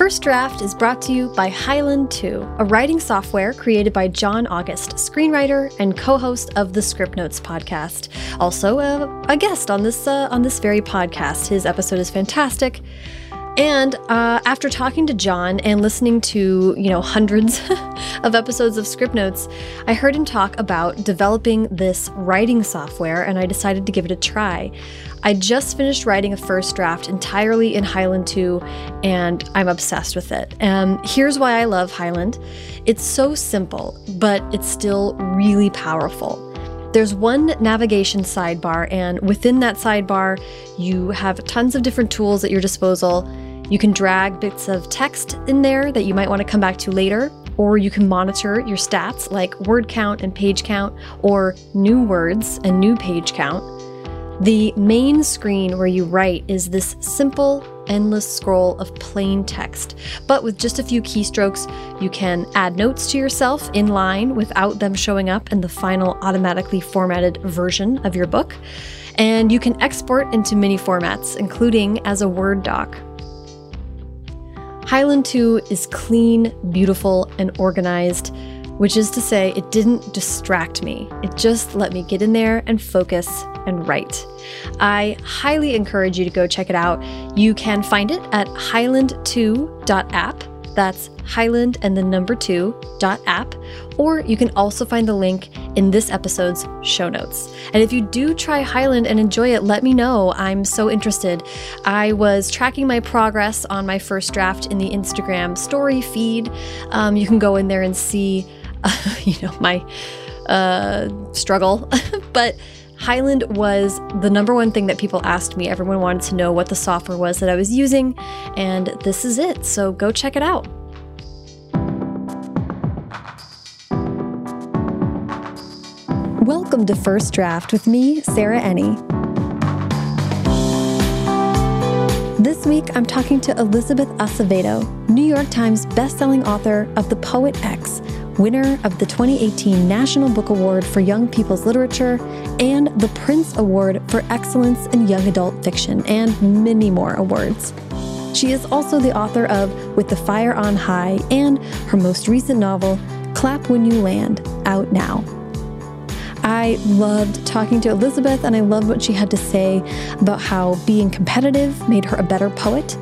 First Draft is brought to you by Highland 2, a writing software created by John August, screenwriter and co-host of the Scriptnotes podcast. Also, uh, a guest on this uh, on this very podcast. His episode is fantastic. And uh, after talking to John and listening to, you know, hundreds of episodes of Scriptnotes, I heard him talk about developing this writing software and I decided to give it a try. I just finished writing a first draft entirely in Highland 2, and I'm obsessed with it. And um, here's why I love Highland it's so simple, but it's still really powerful. There's one navigation sidebar, and within that sidebar, you have tons of different tools at your disposal. You can drag bits of text in there that you might want to come back to later, or you can monitor your stats like word count and page count, or new words and new page count. The main screen where you write is this simple, endless scroll of plain text. But with just a few keystrokes, you can add notes to yourself in line without them showing up in the final automatically formatted version of your book. And you can export into many formats, including as a Word doc. Highland 2 is clean, beautiful, and organized which is to say, it didn't distract me. It just let me get in there and focus and write. I highly encourage you to go check it out. You can find it at highland2.app. That's Highland and the number two dot app, or you can also find the link in this episode's show notes. And if you do try Highland and enjoy it, let me know. I'm so interested. I was tracking my progress on my first draft in the Instagram story feed. Um, you can go in there and see uh, you know, my uh, struggle. but Highland was the number one thing that people asked me. Everyone wanted to know what the software was that I was using, and this is it. So go check it out. Welcome to First Draft with me, Sarah Enni. This week, I'm talking to Elizabeth Acevedo, New York Times bestselling author of The Poet X, winner of the 2018 National Book Award for Young People's Literature and the Printz Award for Excellence in Young Adult Fiction, and many more awards. She is also the author of With the Fire on High and her most recent novel, Clap When You Land, out now. I loved talking to Elizabeth, and I loved what she had to say about how being competitive made her a better poet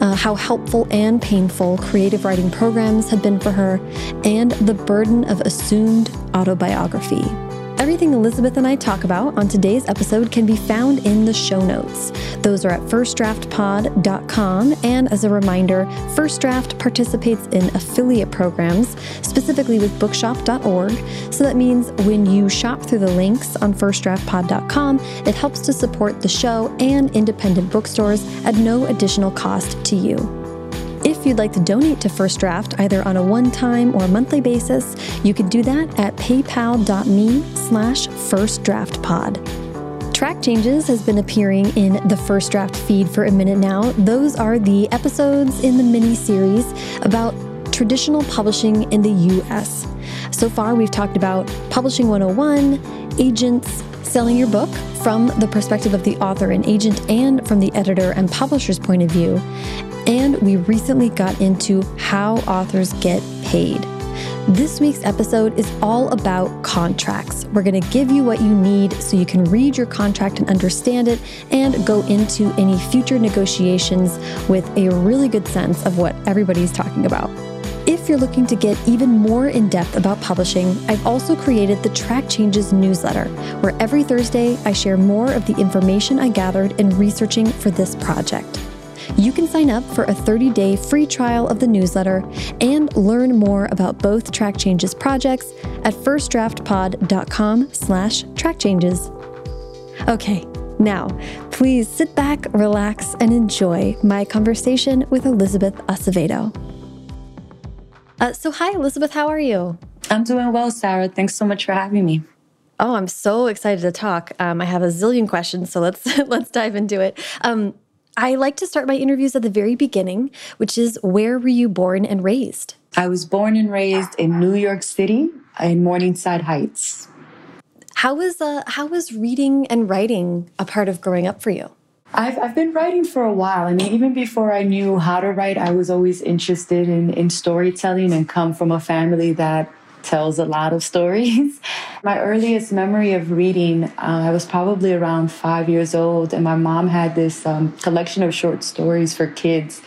uh, how helpful and painful creative writing programs had been for her, and the burden of assumed autobiography. Everything Elizabeth and I talk about on today's episode can be found in the show notes. Those are at firstdraftpod.com. And as a reminder, First Draft participates in affiliate programs, specifically with bookshop.org. So that means when you shop through the links on firstdraftpod.com, it helps to support the show and independent bookstores at no additional cost to you. If you'd like to donate to First Draft, either on a one-time or monthly basis, you can do that at paypal.me slash firstdraftpod. Track Changes has been appearing in the First Draft feed for a minute now. Those are the episodes in the mini-series about traditional publishing in the U.S. So far, we've talked about Publishing 101, agents, selling your book from the perspective of the author and agent and from the editor and publisher's point of view. We recently got into how authors get paid. This week's episode is all about contracts. We're going to give you what you need so you can read your contract and understand it and go into any future negotiations with a really good sense of what everybody's talking about. If you're looking to get even more in depth about publishing, I've also created the Track Changes newsletter, where every Thursday I share more of the information I gathered in researching for this project. You can sign up for a 30-day free trial of the newsletter and learn more about both Track Changes projects at firstdraftpod.com slash trackchanges. Okay, now, please sit back, relax, and enjoy my conversation with Elizabeth Acevedo. Uh, so, hi, Elizabeth, how are you? I'm doing well, Sarah. Thanks so much for having me. Oh, I'm so excited to talk. Um, I have a zillion questions, so let's let's dive into it. Um, I like to start my interviews at the very beginning, which is where were you born and raised? I was born and raised in New York City in Morningside Heights. How was uh, how was reading and writing a part of growing up for you? I've, I've been writing for a while. I mean, even before I knew how to write, I was always interested in, in storytelling and come from a family that tells a lot of stories. my earliest memory of reading, uh, I was probably around five years old, and my mom had this um, collection of short stories for kids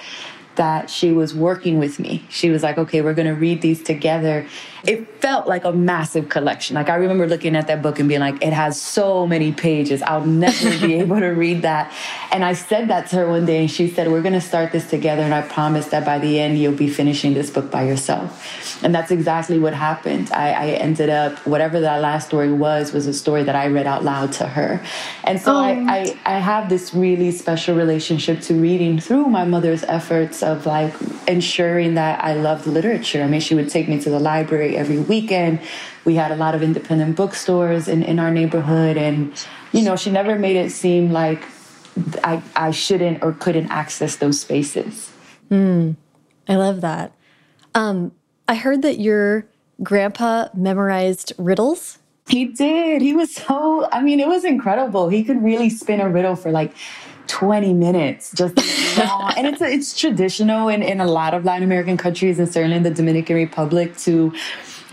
that she was working with me. She was like, okay, we're going to read these together. It felt like a massive collection. Like I remember looking at that book and being like, it has so many pages. I'll never be able to read that. And I said that to her one day and she said, we're going to start this together. And I promise that by the end, you'll be finishing this book by yourself. And that's exactly what happened. I, I ended up, whatever that last story was, was a story that I read out loud to her. And so I, oh. I, I have this really special relationship to reading through my mother's efforts of like ensuring that I loved literature. I mean, she would take me to the library every weekend. We had a lot of independent bookstores in, in our neighborhood. And, you know, she never made it seem like I, I shouldn't or couldn't access those spaces. Mm, I love that. Um, I heard that your grandpa memorized riddles. He did. He was so, I mean, it was incredible. He could really spin a riddle for like 20 minutes just and it's it's traditional in, in a lot of latin american countries and certainly in the dominican republic to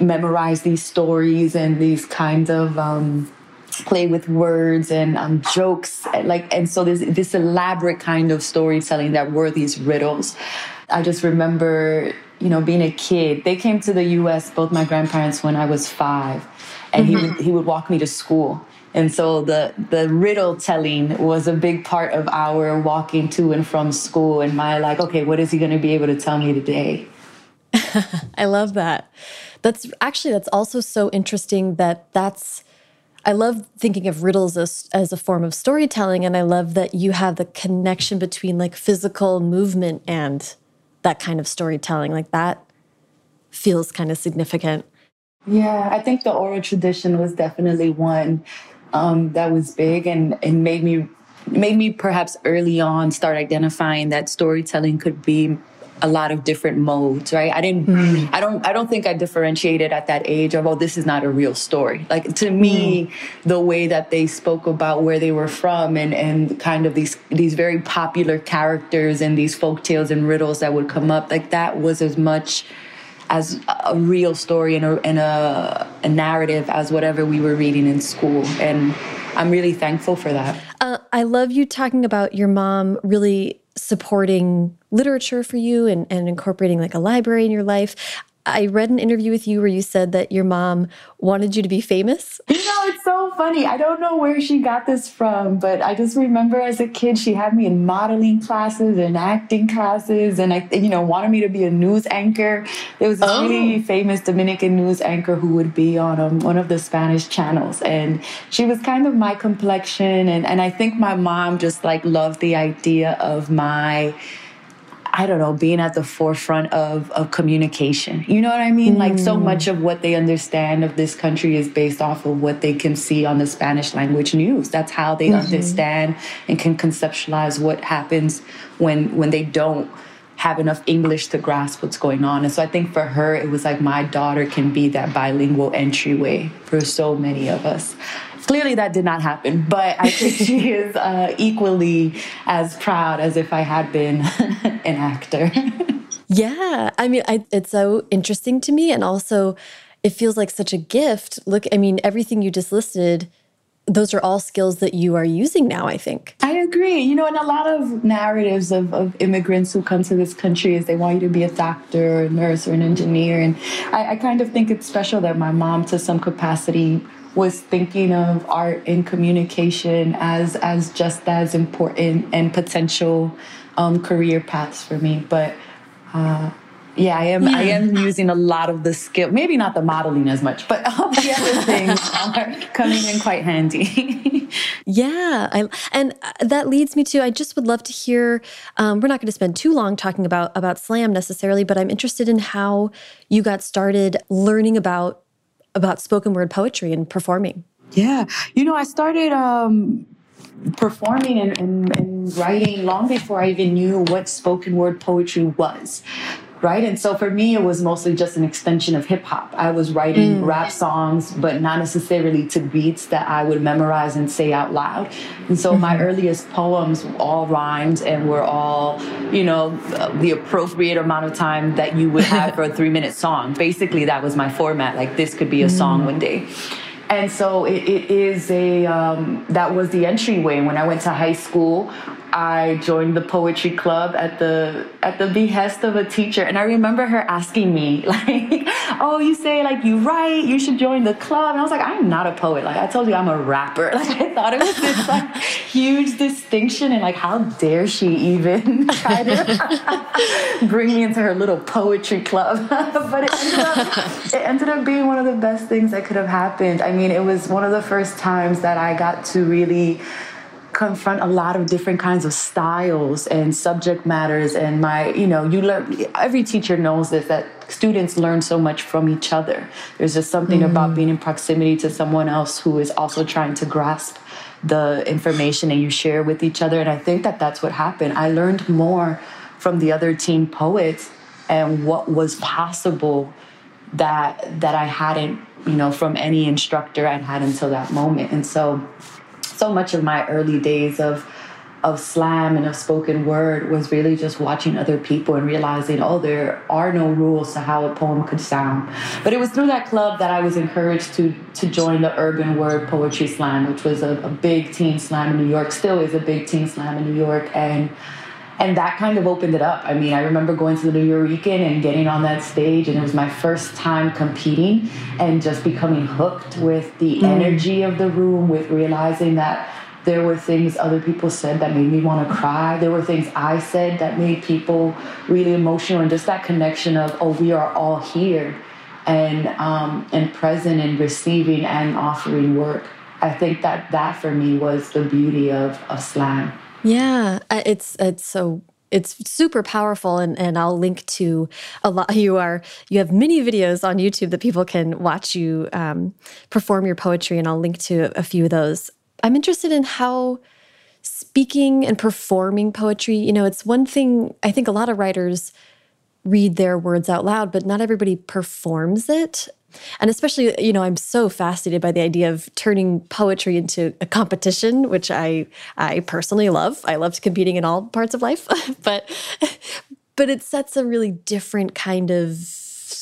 memorize these stories and these kinds of um, play with words and um, jokes like and so there's this elaborate kind of storytelling that were these riddles. I just remember you know being a kid they came to the us both my grandparents when i was five and mm -hmm. he would he would walk me to school and so the the riddle telling was a big part of our walking to and from school and my like okay what is he going to be able to tell me today i love that that's actually that's also so interesting that that's I love thinking of riddles as, as a form of storytelling, and I love that you have the connection between like physical movement and that kind of storytelling. Like that feels kind of significant. Yeah, I think the oral tradition was definitely one um, that was big and, and made me made me perhaps early on start identifying that storytelling could be a lot of different modes right i didn't mm. i don't i don't think i differentiated at that age of oh this is not a real story like to me mm. the way that they spoke about where they were from and and kind of these these very popular characters and these folk tales and riddles that would come up like that was as much as a real story and a, and a, a narrative as whatever we were reading in school. And I'm really thankful for that. Uh, I love you talking about your mom really supporting literature for you and, and incorporating like a library in your life. I read an interview with you where you said that your mom wanted you to be famous. You know, it's so funny. I don't know where she got this from, but I just remember as a kid, she had me in modeling classes and acting classes, and I, you know, wanted me to be a news anchor. There was a oh. really famous Dominican news anchor who would be on um, one of the Spanish channels, and she was kind of my complexion, and and I think my mom just like loved the idea of my I don't know, being at the forefront of, of communication. You know what I mean? Mm. Like so mm. much of what they understand of this country is based off of what they can see on the Spanish language news. That's how they mm-hmm. understand and can conceptualize what happens when when they don't have enough English to grasp what's going on. And so I think for her, it was like my daughter can be that bilingual entryway for so many of us. Clearly, that did not happen, but I think she is uh, equally as proud as if I had been an actor. yeah, I mean, I, it's so interesting to me, and also it feels like such a gift. Look, I mean, everything you just listed those are all skills that you are using now, I think. I agree. You know, and a lot of narratives of, of immigrants who come to this country is they want you to be a doctor or a nurse or an engineer. And I, I kind of think it's special that my mom, to some capacity, was thinking of art and communication as as just as important and potential um, career paths for me. But uh, yeah, I am. Yeah. I am using a lot of the skill. Maybe not the modeling as much, but all the other things are coming in quite handy. yeah, I, and uh, that leads me to. I just would love to hear. Um, we're not going to spend too long talking about about slam necessarily, but I'm interested in how you got started learning about about spoken word poetry and performing? Yeah, you know, I started um, performing and, and, and, writing long before I even knew what spoken word poetry was. Right? And so for me, it was mostly just an extension of hip hop. I was writing mm. rap songs, but not necessarily to beats that I would memorize and say out loud. And so mm-hmm. my earliest poems all rhymed and were all, you know, the appropriate amount of time that you would have for a three minute song. Basically, that was my format. Like this could be a song mm. one day. And so it, it is a, um, that was the entryway. When I went to high school, I joined the poetry club at the at the behest of a teacher, and I remember her asking me like, "Oh, you say like you write, you should join the club." And I was like, "I'm not a poet. Like I told you, I'm a rapper." Like I thought it was this like huge distinction, and like how dare she even try to bring me into her little poetry club? but it ended up it ended up being one of the best things that could have happened. I mean, it was one of the first times that I got to really confront a lot of different kinds of styles and subject matters and my you know you learn every teacher knows this that students learn so much from each other. There's just something mm. about being in proximity to someone else who is also trying to grasp the information and you share with each other and i think that that's what happened. I learned more from the other teen poets and what was possible that that i hadn't you know from any instructor i'd had until that moment. And so so much of my early days of of slam and of spoken word was really just watching other people and realizing, oh, there are no rules to how a poem could sound. But it was through that club that I was encouraged to to join the Urban Word Poetry Slam, which was a, a big teen slam in New York, still is a big teen slam in New York, and and that kind of opened it up. I mean, I remember going to the New Nuyorican and getting on that stage, and it was my first time competing and just becoming hooked with the mm. energy of the room, with realizing that there were things other people said that made me want to cry. There were things I said that made people really emotional, and just that connection of, oh, we are all here and um, and present and receiving and offering work. I think that that for me was the beauty of, of slam. Yeah, it's it's so it's super powerful and, and I'll link to a lot you are you have many videos on YouTube that people can watch you um, perform your poetry and I'll link to a few of those. I'm interested in how speaking and performing poetry, you know, it's one thing I think a lot of writers read their words out loud, but not everybody performs it. And especially, you know, I'm so fascinated by the idea of turning poetry into a competition, which I I personally love. I loved competing in all parts of life, but but it sets a really different kind of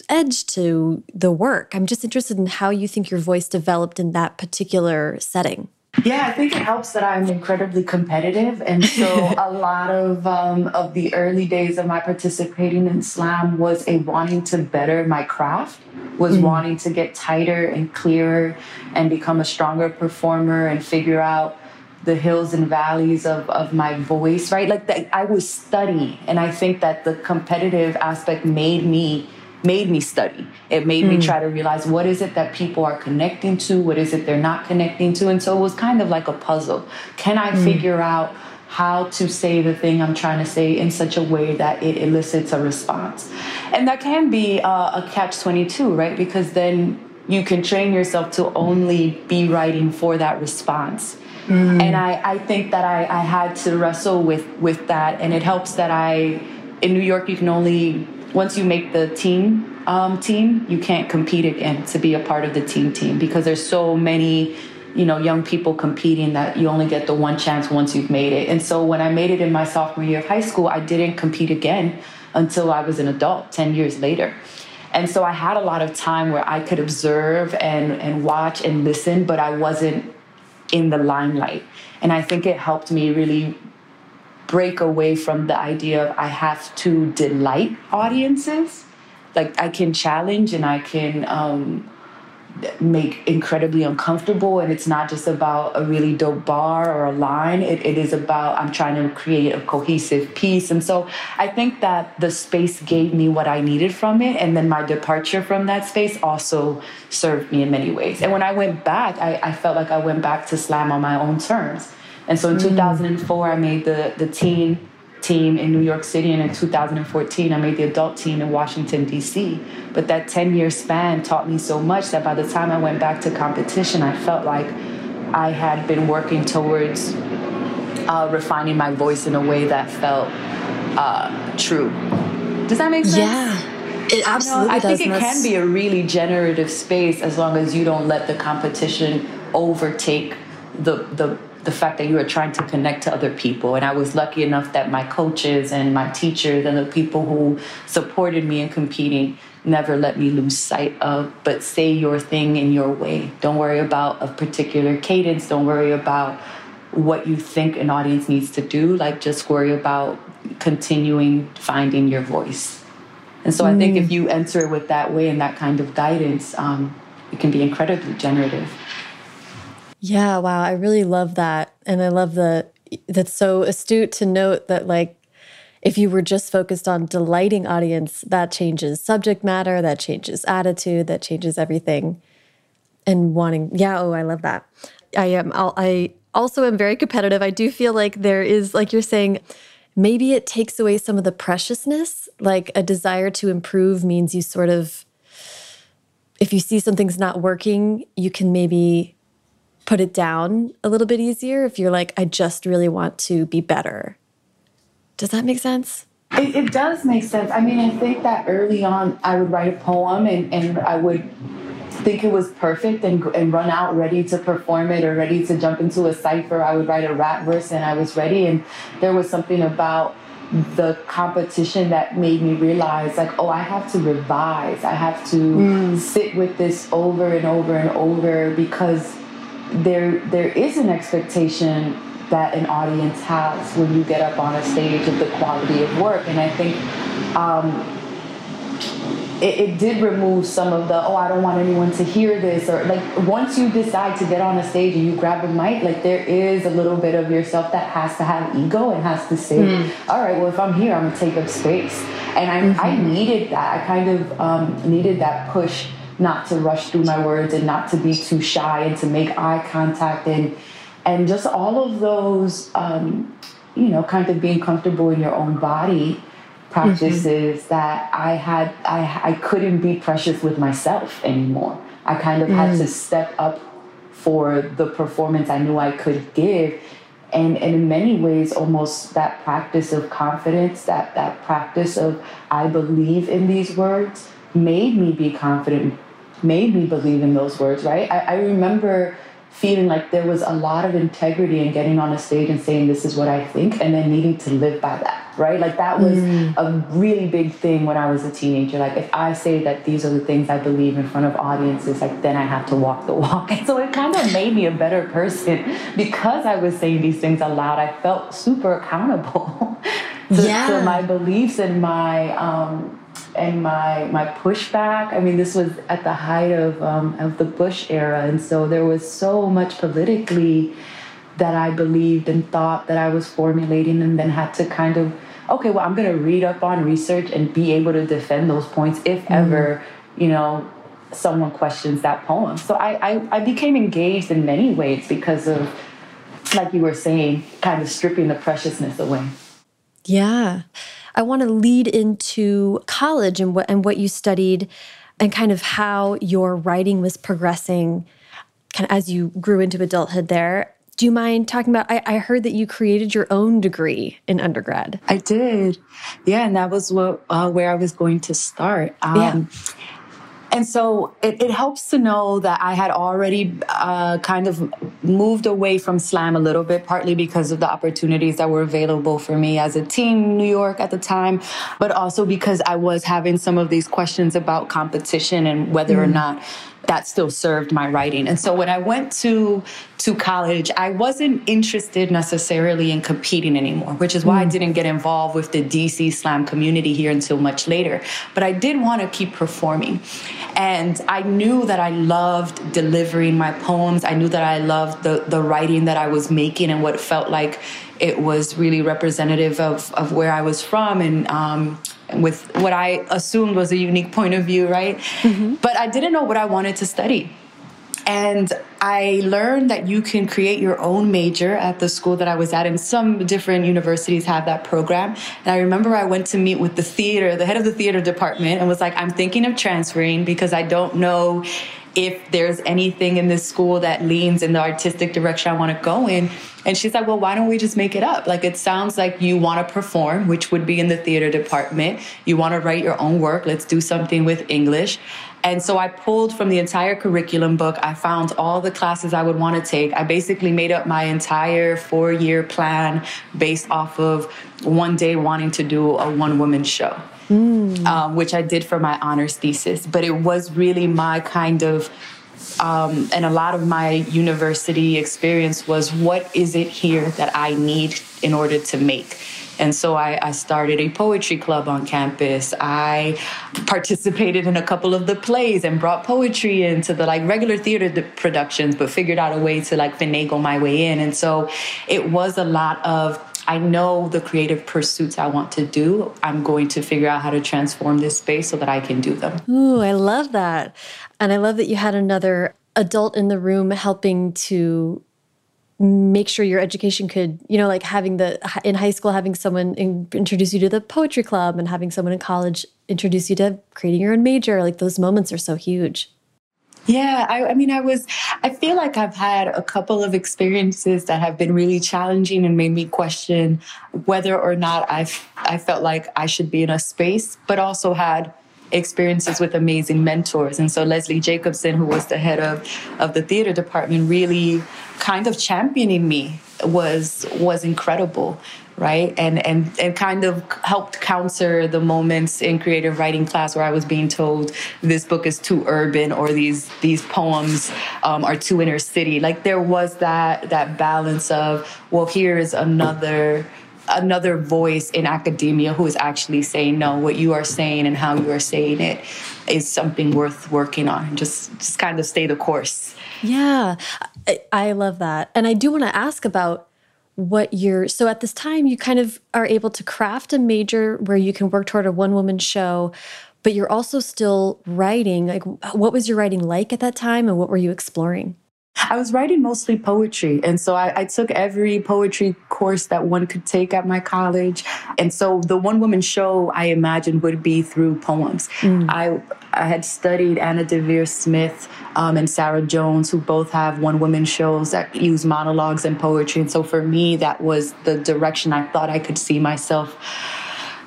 edge to the work. I'm just interested in how you think your voice developed in that particular setting. Yeah, I think it helps that I'm incredibly competitive, and so a lot of um, of the early days of my participating in slam was a wanting to better my craft, was mm. wanting to get tighter and clearer, and become a stronger performer, and figure out the hills and valleys of, of my voice. Right, like that, I was studying, and I think that the competitive aspect made me made me study. It made mm. me hmm. try to realize what is it that people are connecting to, what is it they're not connecting to. And so it was kind of like a puzzle. Can I mm. figure out how to say the thing I'm trying to say in such a way that it elicits a response? And that can be uh, a catch 22, right? Because then you can train yourself to only be writing for that response. Mm. And I, I think that I, I had to wrestle with, with that. And it helps that I, in New York, you can only once you make the team um, team, you can't compete again to be a part of the team team because there's so many you know young people competing that you only get the one chance once you've made it. And so when i made it in my sophomore year of high school i didn't compete again until i was an adult 10 years later. And so i had a lot of time where i could observe and and watch and listen but i wasn't in the limelight. And i think it helped me really break away from the idea of I have to delight audiences. Like I can challenge and I can um, make incredibly uncomfortable. And it's not just about a really dope bar or a line. It, it is about I'm trying to create a cohesive piece. And so I think that the space gave me what I needed from it. And then my departure from that space also served me in many ways. And when I went back, I, I felt like I went back to slam on my own terms and so in mm. 2004, I made the, the teen team in New York City, and in 2014, I made the adult team in Washington, D.C. But that 10 year span taught me so much that by the time I went back to competition, I felt like I had been working towards uh, refining my voice in a way that felt uh, true. Does that make sense? Yeah. It absolutely I does. think it can be a really generative space as long as you don't let the competition overtake the the the fact that you are trying to connect to other people. And I was lucky enough that my coaches and my teachers and the people who supported me in competing never let me lose sight of, but say your thing in your way. Don't worry about a particular cadence. Don't worry about what you think an audience needs to do. Like, just worry about continuing finding your voice. And so mm. I think if mm. you enter with that way and that kind of guidance, um, it can be incredibly generative. Yeah, wow. I really love that. And I love the that's so astute to note that like if you were just focused on delighting audience, that changes subject matter, that changes attitude, that changes everything. And wanting, yeah, oh, I love that. I am I also am very competitive. I do feel like there is like you're saying maybe it takes away some of the preciousness, like a desire to improve means you sort of if you see something's not working, you can maybe put it down a little bit easier if you're like, I just really want to be better. Does that make sense? It, it, does make sense. I mean, I think that early on, I would write a poem and, and I would think it was perfect and, and run out ready to perform it or ready to jump into a cipher. I would write a rap verse and I was ready. And there was something about the competition that made me realize like oh i have to revise i have to mm. sit with this over and over and over because there there is an expectation that an audience has when you get up on a stage of the quality of work and i think um, it, it, did remove some of the oh i don't want anyone to hear this or like once you decide to get on a stage and you grab a mic like there is a little bit of yourself that has to have ego and has to say mm. all right well if i'm here i'm gonna take up space and i, mm-hmm. I needed that i kind of um, needed that push not to rush through my words and not to be too shy and to make eye contact and and just all of those um, you know kind of being comfortable in your own body practices mm-hmm. that I had I, I couldn't be precious with myself anymore. I kind of mm. had to mm. step up for the performance I knew I could give. And, and in many ways, almost that practice of confidence, that, that practice of I believe in these words, made me be confident made me believe in those words, right? I, I remember feeling like there was a lot of integrity in getting on a stage and saying this is what I think and then needing to live by that, right? Like that was mm. a really big thing when I was a teenager. Like if I say that these are the things I believe in front of audiences, like then I have to walk the walk. And so it kind of made me a better person because I was saying these things aloud. I felt super accountable to, yeah. to my beliefs and my um, and my my pushback. I mean, this was at the height of um, of the Bush era, and so there was so much politically that I believed and thought that I was formulating, and then had to kind of okay, well, I'm going to read up on research and be able to defend those points if mm-hmm. ever you know someone questions that poem. So I, I I became engaged in many ways because of like you were saying, kind of stripping the preciousness away. Yeah. I want to lead into college and what and what you studied and kind of how your writing was progressing kind of as you grew into adulthood there. Do you mind talking about? I, I heard that you created your own degree in undergrad. I did, yeah, and that was what uh, where I was going to start. Um, yeah. And so it, it, helps to know that I had already uh, kind of moved away from slam a little bit, partly because of the opportunities that were available for me as a teen in New York at the time, but also because I was having some of these questions about competition and whether mm. or not that still served my writing. And so when I went to to college, I wasn't interested necessarily in competing anymore, which is why mm. I didn't get involved with the DC slam community here until much later. But I did want to keep performing. And I knew that I loved delivering my poems. I knew that I loved the the writing that I was making and what felt like it was really representative of, of where I was from and um, with what I assumed was a unique point of view, right? Mm-hmm. But I didn't know what I wanted to study. And I learned that you can create your own major at the school that I was at, and some different universities have that program. And I remember I went to meet with the theater, the head of the theater department, and was like, I'm thinking of transferring because I don't know if there's anything in this school that leans in the artistic direction I want to go in. And she's like, well, why don't we just make it up? Like, it sounds like you want to perform, which would be in the theater department. You want to write your own work. Let's do something with English. And so I pulled from the entire curriculum book. I found all the classes I would want to take. I basically made up my entire four year plan based off of one day wanting to do a one woman show. Mm. Um, which I did for my honors thesis. But it was really my kind of um, and a lot of my university experience was what is it here that I need in order to make? And so I, I, started a poetry club on campus. I participated in a couple of the plays and brought poetry into the like regular theater productions, but figured out a way to like finagle my way in. And so it was a lot of I know the creative pursuits I want to do. I'm going to figure out how to transform this space so that I can do them. Ooh, I love that. And I love that you had another adult in the room helping to make sure your education could, you know, like having the in high school, having someone in, introduce you to the poetry club and having someone in college introduce you to creating your own major. Like those moments are so huge. Yeah, I, I, mean, I was, I feel like I've had a couple of experiences that have been really challenging and made me question whether or not I've, I felt like I should be in a space, but also had experiences with amazing mentors. And so Leslie Jacobson, who was the head of, of the theater department, really kind of championing me was was incredible right? And and and kind of helped counter the moments in creative writing class where i was being told this book is too urban or these these poems um, are too inner city. Like there was that that balance of well here is another another voice in academia who is actually saying no what you are saying and how you are saying it is something worth working on. Just just kind of stay the course. Yeah. I, I love that. And i do want to ask about what you're so at this time you kind of are able to craft a major where you can work toward a one woman show but you're also still writing. Like what was your writing like at that time and what were you exploring I was writing mostly poetry. And so I, I, took every poetry course that one could take at my college. And so the one woman show I imagined would be through poems. Mm. I, I had studied Anna Deavere Smith um, and Sarah Jones, who both have one woman shows that use monologues and poetry. And so for me, that was the direction I thought I could see myself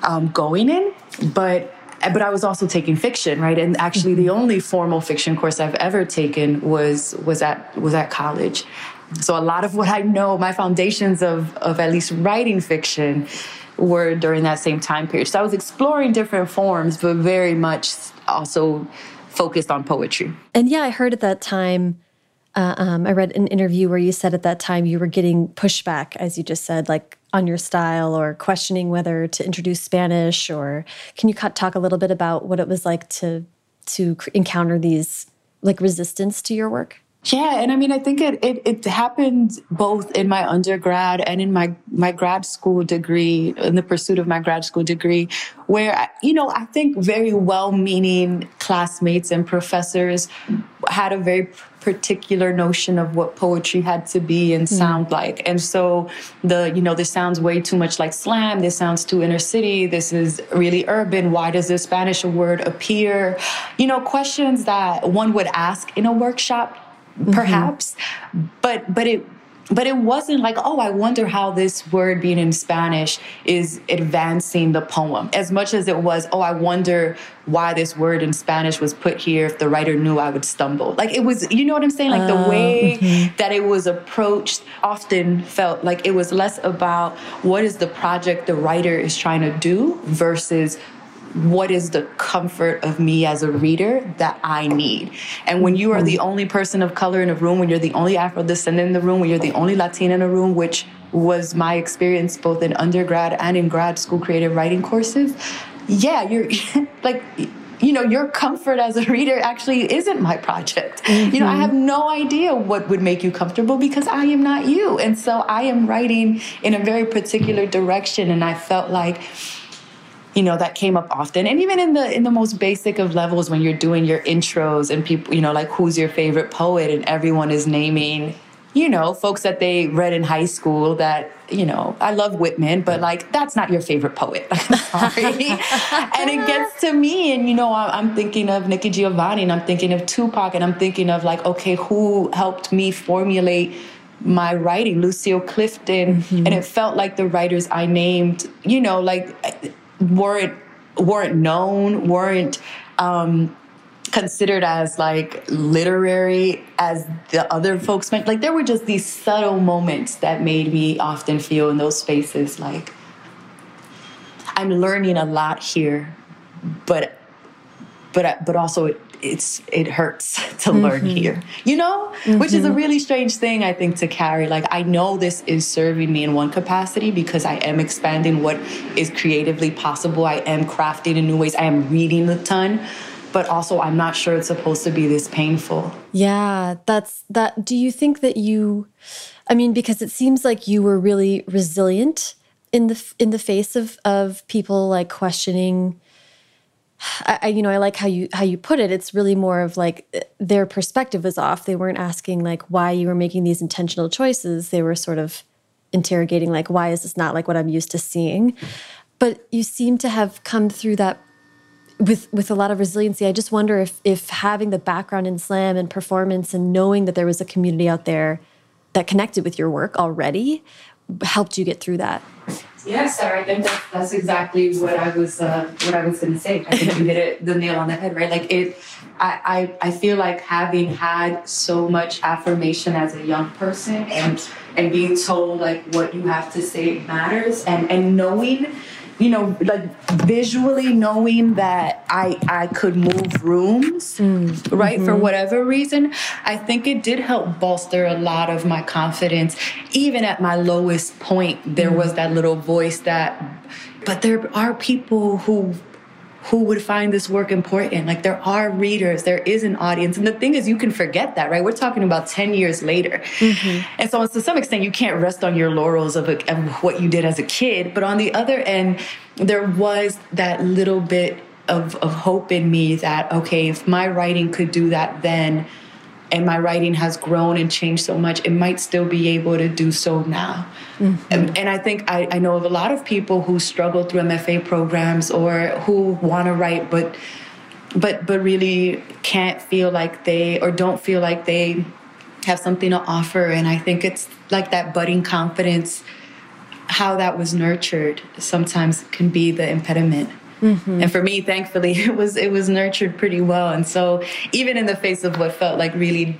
um, going in. But but I was also taking fiction, right? And actually, the only formal fiction course I've ever taken was was at was at college. So a lot of what I know, my foundations of of at least writing fiction, were during that same time period. So I was exploring different forms, but very much also focused on poetry. And yeah, I heard at that time. Uh, um, I read an interview where you said at that time you were getting pushback, as you just said, like on your style or questioning whether to introduce Spanish or can you talk a little bit about what it was like to to encounter these like resistance to your work? Yeah, and I mean, I think it, it, it happened both in my undergrad and in my my grad school degree, in the pursuit of my grad school degree, where you know I think very well-meaning classmates and professors had a very particular notion of what poetry had to be and hmm. sound mm. like, and so the you know this sounds way too much like slam. This sounds too inner city. This is really urban. Why does this Spanish word appear? You know, questions that one would ask in a workshop. Perhaps mm-hmm. but but it but it wasn't like oh i wonder how this word being in spanish is advancing the poem as much as it was oh i wonder why this word in spanish was put here if the writer knew i would stumble like it was you know what i'm saying like the way mm-hmm. that it was approached often felt like it was less about what is the project the writer is trying to do versus what is the comfort of me as a reader that I need. And when you are the only person of color in a room, when you're the only Afro descendant in the room, when you're the only Latina in a room, which was my experience both in undergrad and in grad school creative writing courses, yeah, you're like, you know, your comfort as a reader actually isn't my project. Mm-hmm. You know, I have no idea what would make you comfortable because I am not you. And so I am writing in a very particular direction. And I felt like, you know that came up often and even in the in the most basic of levels when you're doing your intros and people you know like who's your favorite poet and everyone is naming you know, folks that they read in high school that, you know, I love Whitman, but like, that's not your favorite poet. sorry. and it gets to me, and, you know, I'm thinking of Nikki Giovanni, and I'm thinking of Tupac, and I'm thinking of like, okay, who helped me formulate my writing, Lucille Clifton. Mm-hmm. And it felt like the writers I named, you know, like weren't weren't known, weren't um, considered as like literary as the other folks meant. Like there were just these subtle moments that made me often feel in those spaces like I'm learning a lot here, but but but also it's it hurts to mm-hmm. learn here you know mm-hmm. which is a mm-hmm. really strange thing i think to carry like i know this is serving me in one capacity because i am expanding what is creatively possible i am crafting in new ways i am reading a ton but also i'm not sure it's supposed to be this painful yeah that's that do you think that you i mean because it seems like you were really resilient in the in the face of of people like questioning I, you know, I like how you how you put it. It's really more of like uh, their perspective was off. They weren't asking like why you were making these intentional choices. They were sort of interrogating like why is this not like what I'm used to seeing. But you seem to have come through that with with a lot of resiliency. I just wonder if if having the background in slam and performance and knowing that there was a community out there that connected with your work already helped you get through that. Yeah, Sarah, I think that's, that's exactly what I was uh, what I was going to say. I think you hit it the nail on the head, right? Like it, I, I I feel like having had so much affirmation as a young person and and being told like what you have to say matters and and knowing you know, like visually knowing that I I could move rooms, mm. right, mm-hmm. for whatever reason, I think it did help bolster a lot of my confidence. Even at my lowest point, there mm. was that little voice that, but there are people who who would find this work important. Like there are readers, there is an audience. And the thing is, you can forget that, right? We're talking about 10 years later. Mm-hmm. And so to some extent, you can't rest on your laurels of, a, of what you did as a kid. But on the other end, there was that little bit of, of hope in me that, okay, if my writing could do that then, and my writing has grown and changed so much, it might still be able to do so now. Mm-hmm. And, and, I think I, I, know of a lot of people who struggle through MFA programs or who want to write, but but but really can't feel like they or don't feel like they have something to offer. And I think it's like that budding confidence, how that was nurtured sometimes can be the impediment. Mm-hmm. And for me, thankfully, it was it was nurtured pretty well. And so even in the face of what felt like really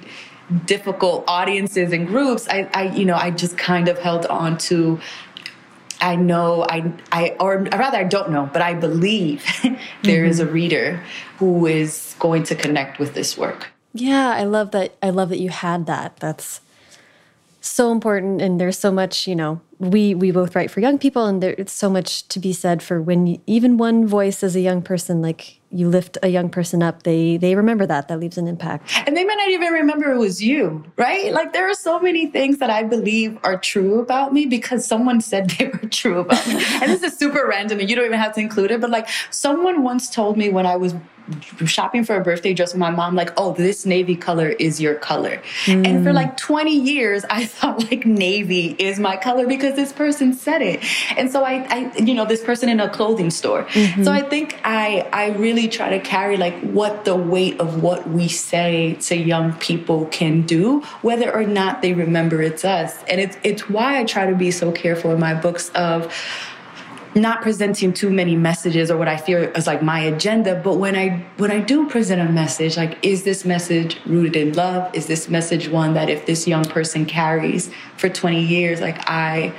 difficult audiences and groups, I, I you know, I just kind of held on to I know I I or rather I don't know, but I believe there mm-hmm. is a reader who is going to connect with this work. Yeah, I love that I love that you had that. That's so important and there's so much, you know, we we both write for young people and there's so much to be said for when you, even one voice as a young person like you lift a young person up they they remember that that leaves an impact. And they may not even remember it was you right? Like there are so many things that i believe are true about me because someone said they were true about me. And this is super random and you don't even have to include it but like someone once told me when i was shopping for a birthday dress with my mom, like, oh, this navy color is your color. Mm. And for like 20 years, I thought like navy is my color because this person said it. And so I, I you know, this person in a clothing store. Mm-hmm. So I think I, I really try to carry like what the weight of what we say to young people can do, whether or not they remember it's us. And it's, it's why I try to be so careful in my books of, not presenting too many messages or what I feel is like my agenda, but when I when I do present a message, like is this message rooted in love? Is this message one that if this young person carries for 20 years, like I,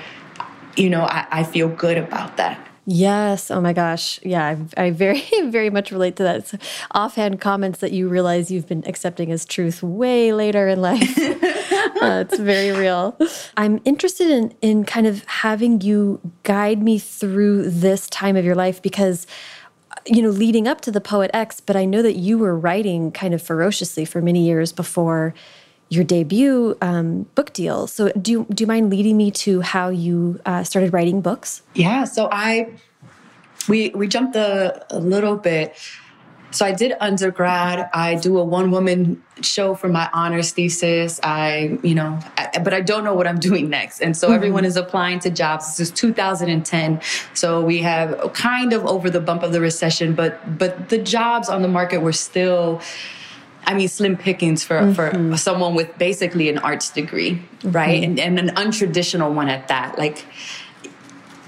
you know, I, I feel good about that. Yes. Oh my gosh. Yeah. I, I very, very much relate to that. offhand comments that you realize you've been accepting as truth way later in life. uh, it's very real. I'm interested in, in kind of having you guide me through this time of your life because you know, leading up to the Poet X, but I know that you were writing kind of ferociously for many years before your debut um, book deal. So, do you, do you mind leading me to how you uh, started writing books? Yeah. So I we we jumped a, a little bit. So I did undergrad. I do a one woman show for my honors thesis. I, you know, I, but I don't know what I'm doing next. And so mm-hmm. everyone is applying to jobs. This is 2010. So we have kind of over the bump of the recession, but, but the jobs on the market were still, I mean, slim pickings for, mm-hmm. for someone with basically an arts degree, right? Mm-hmm. And, and an untraditional one at that. Like,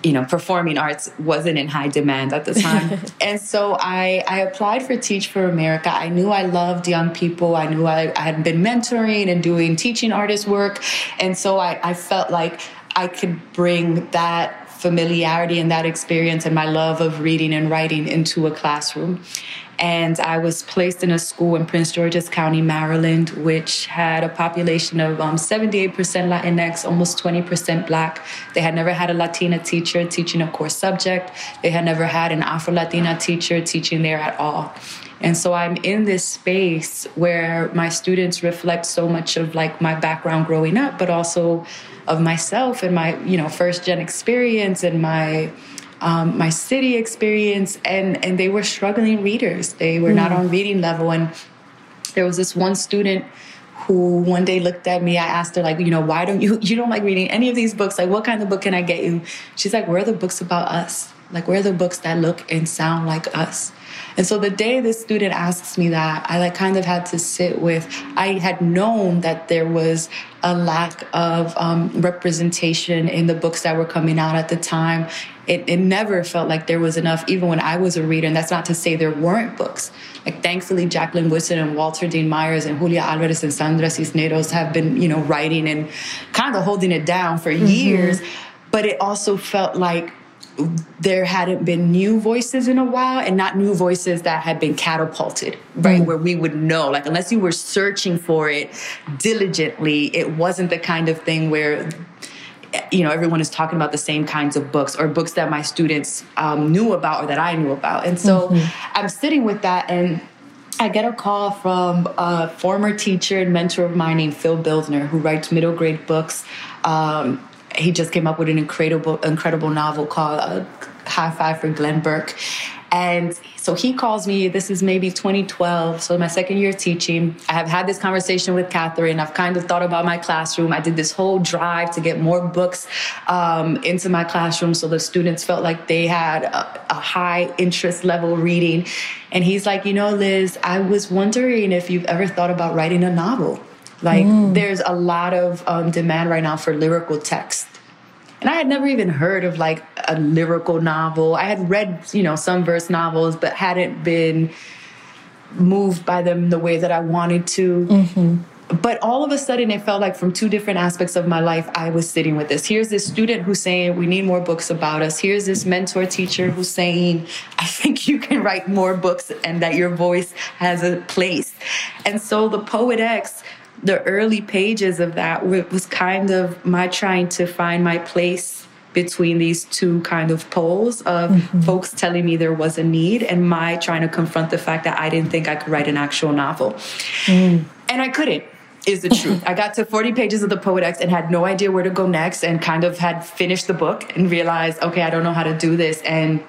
you know, performing arts wasn't in high demand at the time. and so I, I applied for Teach for America. I knew I loved young people. I knew I, I had been mentoring and doing teaching artist work. And so I, I felt like I could bring that familiarity and that experience and my love of reading and writing into a classroom. And I was placed in a school in Prince George's County, Maryland, which had a population of um, 78% Latinx, almost 20% Black. They had never had a Latina teacher teaching a core subject. They had never had an Afro Latina teacher teaching there at all. And so I'm in this space where my students reflect so much of like my background growing up, but also of myself and my, you know, first gen experience and my um, my city experience, and and they were struggling readers. They were mm. not on reading level, and there was this one student who one day looked at me. I asked her like, you know, why don't you you don't like reading any of these books? Like, what kind of book can I get you? She's like, where are the books about us? Like, where are the books that look and sound like us? And so the day this student asks me that, I like kind of had to sit with, I had known that there was a lack of um, representation in the books that were coming out at the time. It, it never felt like there was enough, even when I was a reader. And that's not to say there weren't books. Like thankfully, Jacqueline Woodson and Walter Dean Myers and Julia Alvarez and Sandra Cisneros have been, you know, writing and kind of holding it down for mm-hmm. years. But it also felt like there hadn't been new voices in a while and not new voices that had been catapulted, right? Mm. Where we would know, like, unless you were searching for it diligently, it wasn't the kind of thing where you know everyone is talking about the same kinds of books or books that my students um, knew about or that i knew about and so mm-hmm. i'm sitting with that and I get a call from a former teacher and mentor of mine named Phil Bildner, who writes middle grade books. Um, he just came up with an incredible, incredible novel called uh, High Five for Glenn Burke. And so he calls me, this is maybe 2012, so my second year teaching. I have had this conversation with Catherine. I've kind of thought about my classroom. I did this whole drive to get more books um, into my classroom so the students felt like they had a, a high interest level reading. And he's like, you know, Liz, I was wondering if you've ever thought about writing a novel. Like, mm. there's a lot of um, demand right now for lyrical text. And I had never even heard of like a lyrical novel. I had read, you know, some verse novels, but hadn't been moved by them the way that I wanted to. Mm-hmm. But all of a sudden, it felt like from two different aspects of my life, I was sitting with this. Here's this student who's saying, We need more books about us. Here's this mentor teacher who's saying, I think you can write more books and that your voice has a place. And so the Poet X the early pages of that was kind of my trying to find my place between these two kind of poles of mm-hmm. folks telling me there was a need and my trying to confront the fact that I didn't think I could write an actual novel. Mm. And I couldn't is the truth. I got to 40 pages of the Poet and had no idea where to go next and kind of had finished the book and realized, okay, I don't know how to do this. And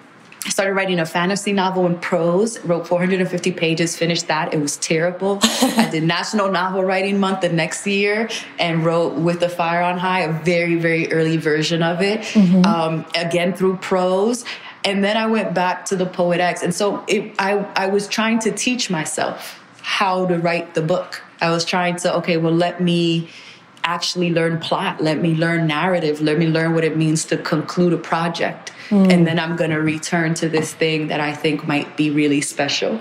I started writing a fantasy novel in prose, wrote 450 pages, finished that. It was terrible. I did National Novel Writing Month the next year and wrote With the Fire on High, a very, very early version of it, mm-hmm. um, again through prose. And then I went back to the Poet X. And so it, I, I was trying to teach myself how to write the book. I was trying to, okay, well, let me actually learn plot, let me learn narrative, let me learn what it means to conclude a project. Mm. And then I'm going to return to this thing that I think might be really special.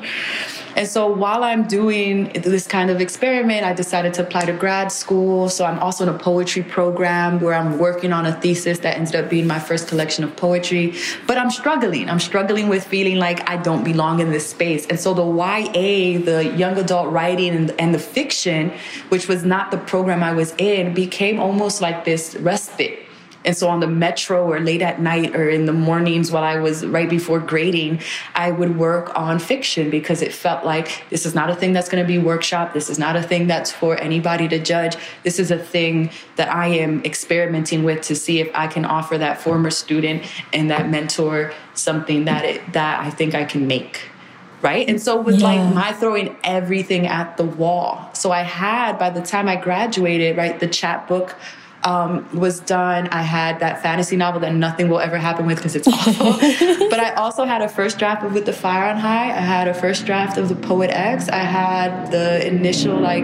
And so while I'm doing this kind of experiment, I decided to apply to grad school. So I'm also in a poetry program where I'm working on a thesis that ended up being my first collection of poetry. But I'm struggling. I'm struggling with feeling like I don't belong in this space. And so the YA, the young adult writing and, and the fiction, which was not the program I was in, became almost like this respite and so on the metro or late at night or in the mornings while I was right before grading, I would work on fiction because it felt like this is not a thing that's going to be workshop. This is not a thing that's for anybody to judge. This is a thing that I am experimenting with to see if I can offer that former student and that mentor something that it, that I think I can make right? And so it was yeah. like my throwing everything at the wall. So I had, by the time I graduated, right, the chapbook um, was done. I had that fantasy novel that nothing will ever happen with because it's awful. but I also had a first draft of With the Fire on High. I had a first draft of The Poet X. I had the initial like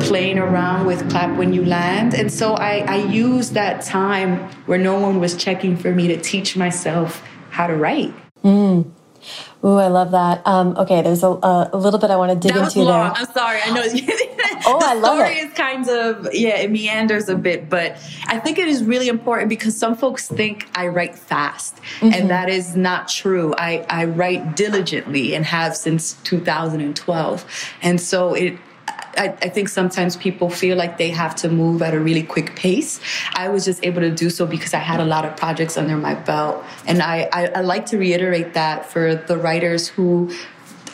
playing around with Clap When You Land. And so I, I used that time where no one was checking for me to teach myself how to write. Mm. Ooh, I love that. Um, okay, there's a, a, little bit I want to dig into long. there. I'm sorry. I know. oh, I love it. The story is kind of yeah, it meanders a bit, but I think it is really important because some folks think I write fast, mm-hmm. and that is not true. I I write diligently and have since 2012, and so it I, I, think sometimes people feel like they have to move at a really quick pace. I was just able to do so because I had a lot of projects under my belt. And I, I, I like to reiterate that for the writers who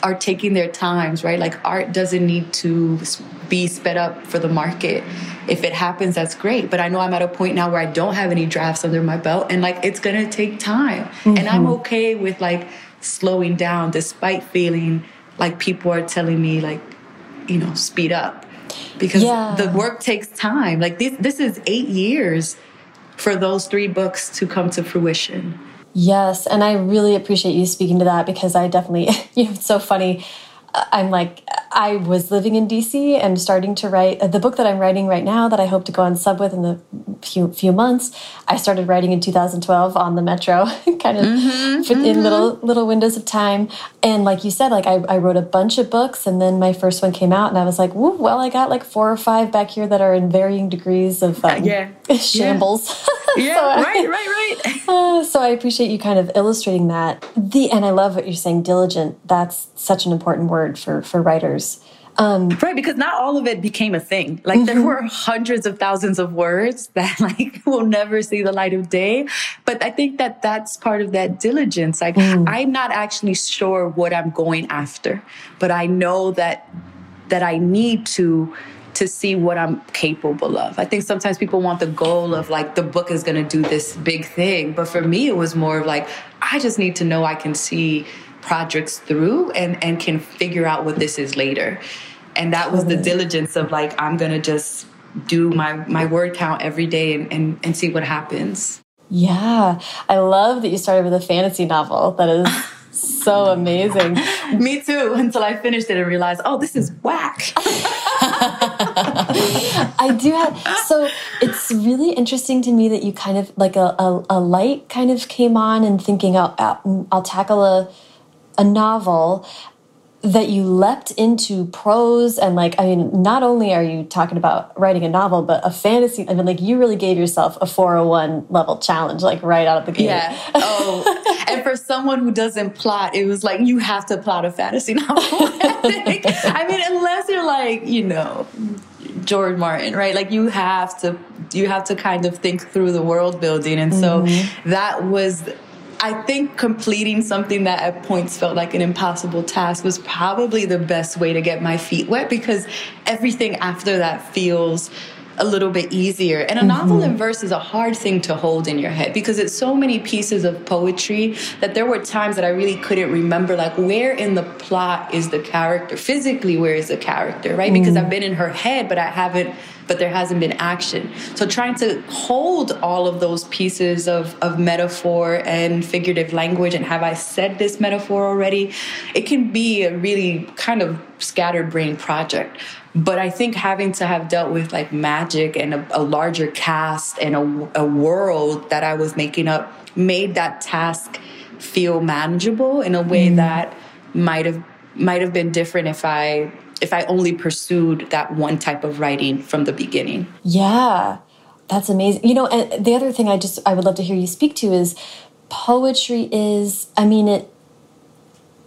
are taking their times, right? Like art doesn't need to be sped up for the market. If it happens, that's great. But I know I'm at a point now where I don't have any drafts under my belt and like it's gonna take time. Mm-hmm. And I'm okay with like slowing down despite feeling like people are telling me like you know speed up. Because yeah. the work takes time. Like this this is 8 years for those three books to come to fruition. Yes and i really appreciate you speaking to that because i definitely you know it's so funny. I'm like, I was living in DC and starting to write uh, the book that I'm writing right now that I hope to go on sub with in the few few months. I started writing in 2012 on the Metro, kind of mm -hmm, in mm -hmm. little little windows of time. And like you said, like I, I wrote a bunch of books, and then my first one came out, and I was like, well, I got like four or five back here that are in varying degrees of um, yeah. shambles. Yeah, yeah so right, I, right, right. Uh, so I appreciate you kind of illustrating that. The and I love what you're saying, diligent. That's such an important word word for for writers. Um, right, because not all of it became a thing. Like mm -hmm. there mm-hmm. were hundreds of thousands of words that like will never see the light of day. But I think that that's part of that diligence. Like mm. I'm not actually sure what I'm going after, but I know that that I need to to see what I'm capable of. I think sometimes people want the goal of like the book is going to do this big thing, but for me it was more of like I just need to know I can see projects through and and can figure out what this is later. And that was the mm. diligence of like i'm gonna just do my my word count every day and and, and see what happens. Yeah. I love that you started with a fantasy novel. That is so amazing. Me too until i finished it and realized oh this is whack. I do have so it's really interesting to me that you kind of like a, a, a light kind of came on and thinking I'll, I'll tackle a a novel that you leapt into prose and like i mean not only are you talking about writing a novel but a fantasy i mean like you really gave yourself a 401 level challenge like right out of the gate yeah oh and for someone who doesn't plot it was like you have to plot a fantasy novel i mean unless you're like you know George Martin, right? Like you have to you have to kind of think through the world building. And so mm -hmm. that was I think completing something that at points felt like an impossible task was probably the best way to get my feet wet because everything after that feels a little bit easier. And a mm -hmm. novel in verse is a hard thing to hold in your head because it's so many pieces of poetry that there were times that I really couldn't remember, like, where in the plot is the character? Physically, where is the character, right? Mm. Because I've been in her head, but I haven't but there hasn't been action. So trying to hold all of those pieces of, of metaphor and figurative language and have I said this metaphor already? It can be a really kind of scattered brain project. But I think having to have dealt with like magic and a, a larger cast and a, a world that I was making up made that task feel manageable in a way mm. that might have might have been different if I if I only pursued that one type of writing from the beginning. Yeah, that's amazing. You know, and the other thing I just I would love to hear you speak to is poetry is I mean it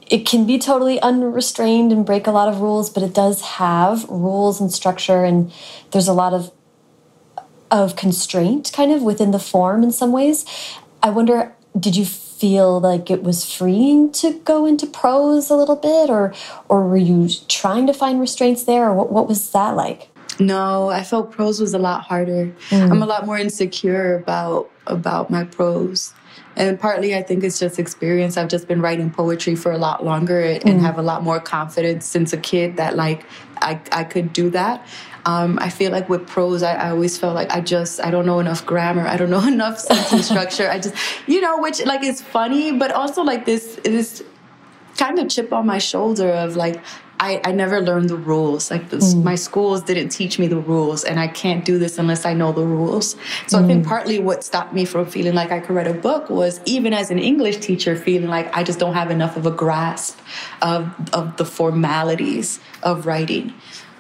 it can be totally unrestrained and break a lot of rules, but it does have rules and structure and there's a lot of of constraint kind of within the form in some ways. I wonder did you feel like it was freeing to go into prose a little bit or or were you trying to find restraints there or what, what was that like no i felt prose was a lot harder mm. i'm a lot more insecure about about my prose And partly, I think it's just experience. I've just been writing poetry for a lot longer and mm. have a lot more confidence since a kid that, like, I, I could do that. Um, I feel like with prose, I, I, always felt like I just, I don't know enough grammar. I don't know enough sentence structure. I just, you know, which like is funny, but also like this, this kind of chip on my shoulder of like, I, I never learned the rules. Like mm. my schools didn't teach me the rules, and I can't do this unless I know the rules. So mm. I think mm. partly what stopped me from feeling like I could write a book was even as an English teacher, feeling like I just don't have enough of a grasp of of the formalities of writing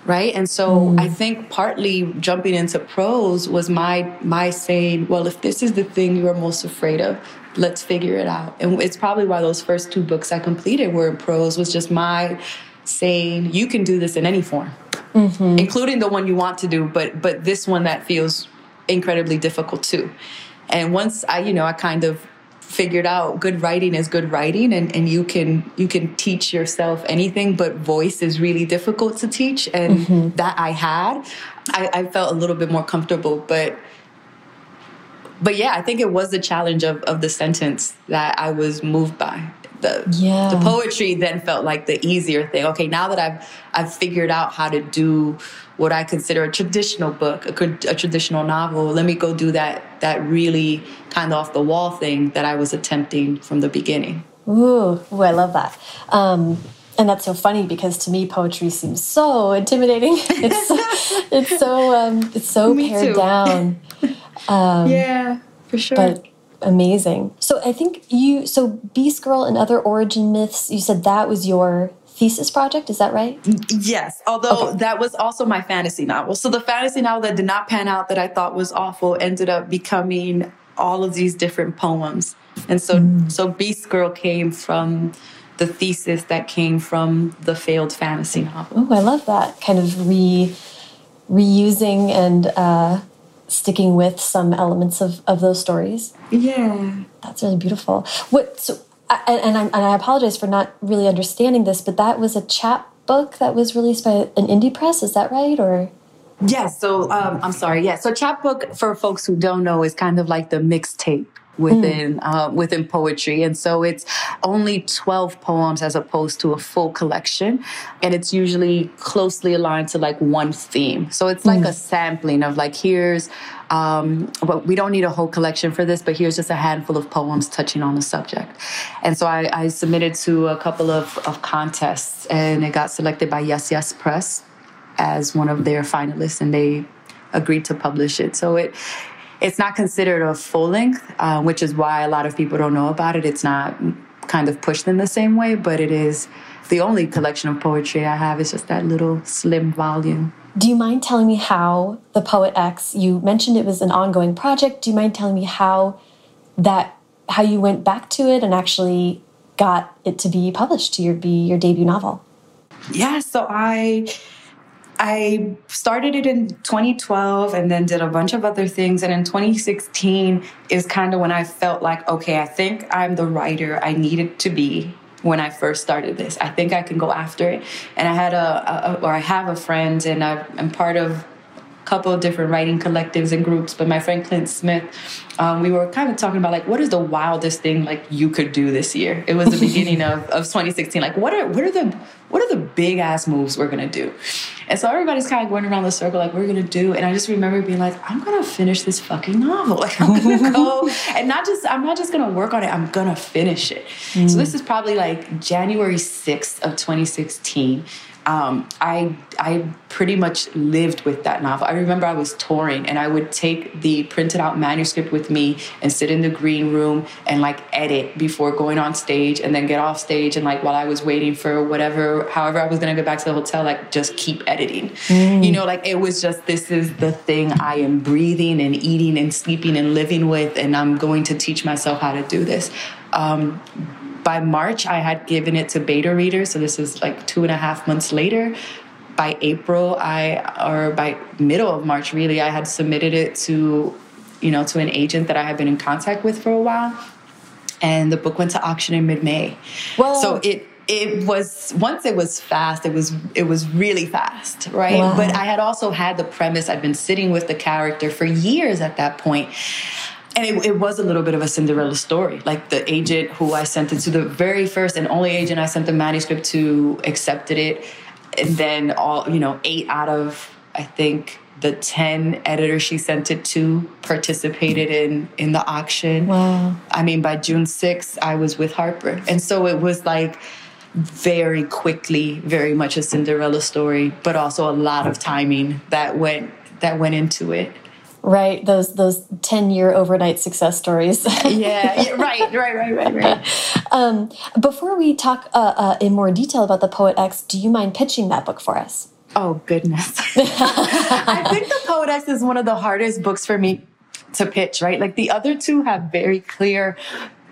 right and so mm. i think partly jumping into prose was my my saying well if this is the thing you're most afraid of let's figure it out and it's probably why those first two books i completed were in prose was just my saying you can do this in any form, mm-hmm. including the one you want to do, but but this one that feels incredibly difficult too. And once I, you know, I kind of figured out good writing is good writing and, and you can you can teach yourself anything but voice is really difficult to teach and mm-hmm. that i had I, I, felt a little bit more comfortable but but yeah i think it was the challenge of, of the sentence that i was moved by the yeah. the poetry then felt like the easier thing. Okay, now that I've I've figured out how to do what I consider a traditional book, a, a traditional novel, let me go do that that really kind of off the wall thing that I was attempting from the beginning. Ooh, ooh I love that. Um, and that's so funny because to me poetry seems so intimidating. It's it's so um, it's so me pared too. down. Um, yeah, for sure. But amazing. So I think you, so Beast Girl and Other Origin Myths, you said that was your thesis project, is that right? Yes, although okay. that was also my fantasy novel. So the fantasy novel that did not pan out that I thought was awful ended up becoming all of these different poems. And so mm. so Beast Girl came from the thesis that came from the failed fantasy novel. Oh, I love that kind of re reusing and uh, sticking with some elements of, of those stories. Yeah. That's really beautiful. What, so, and, and, I, and I apologize for not really understanding this, but that was a chap book that was released by an indie press. Is that right? Or? Yes. So um, I'm sorry. Yeah. So chapbook for folks who don't know is kind of like the mixtape within mm. uh, within poetry and so it's only 12 poems as opposed to a full collection and it's usually closely aligned to like one theme so it's like mm. a sampling of like here's um, but we don't need a whole collection for this, but here's just a handful of poems touching on the subject. And so I, I submitted to a couple of, of contests, and it got selected by Yes Yes Press as one of their finalists, and they agreed to publish it. So it it's not considered a full length, uh, which is why a lot of people don't know about it. It's not kind of pushed in the same way, but it is the only collection of poetry I have. It's just that little slim volume. Do you mind telling me how the Poet X? You mentioned it was an ongoing project. Do you mind telling me how that how you went back to it and actually got it to be published to your be your debut novel? Yeah, so I I started it in 2012 and then did a bunch of other things. And in 2016 is kind of when I felt like, okay, I think I'm the writer I needed to be when I first started this. I think I can go after it. And I had a, a or I have a friend, and I'm part of couple of different writing collectives and groups, but my friend Clint Smith, um, we were kind of talking about like what is the wildest thing like you could do this year. It was the beginning of, of 2016. Like what are what are the what are the big ass moves we're gonna do? And so everybody's kind of going around the circle like we're gonna do. And I just remember being like, I'm gonna finish this fucking novel. Like I'm gonna go and not just I'm not just gonna work on it. I'm gonna finish it. Mm. So this is probably like January 6th of 2016 um, I I pretty much lived with that novel. I remember I was touring and I would take the printed out manuscript with me and sit in the green room and like edit before going on stage and then get off stage and like while I was waiting for whatever however I was gonna go back to the hotel, like just keep editing. Mm. You know, like it was just this is the thing I am breathing and eating and sleeping and living with, and I'm going to teach myself how to do this. Um, by March, I had given it to beta readers. So this is like two and a half months later. By April, I, or by middle of March, really, I had submitted it to, you know, to an agent that I had been in contact with for a while. And the book went to auction in mid May. Well, So it, it was once it was fast it was it was really fast right wow. but i had also had the premise i'd been sitting with the character for years at that point and it, it, was a little bit of a Cinderella story. Like the agent who I sent it to, the very first and only agent I sent the manuscript to accepted it. And then all, you know, eight out of, I think, the 10 editors she sent it to participated in in the auction. Wow. I mean, by June 6th, I was with Harper. And so it was like very quickly, very much a Cinderella story, but also a lot of timing that went that went into it right? Those those 10 year overnight success stories. Yeah, yeah, right right right right right. Um, before we talk uh, uh, in more detail about the poet x do you mind pitching that book for us? Oh goodness. I think the poet x is one of the hardest books for me to pitch right? Like the other two have very clear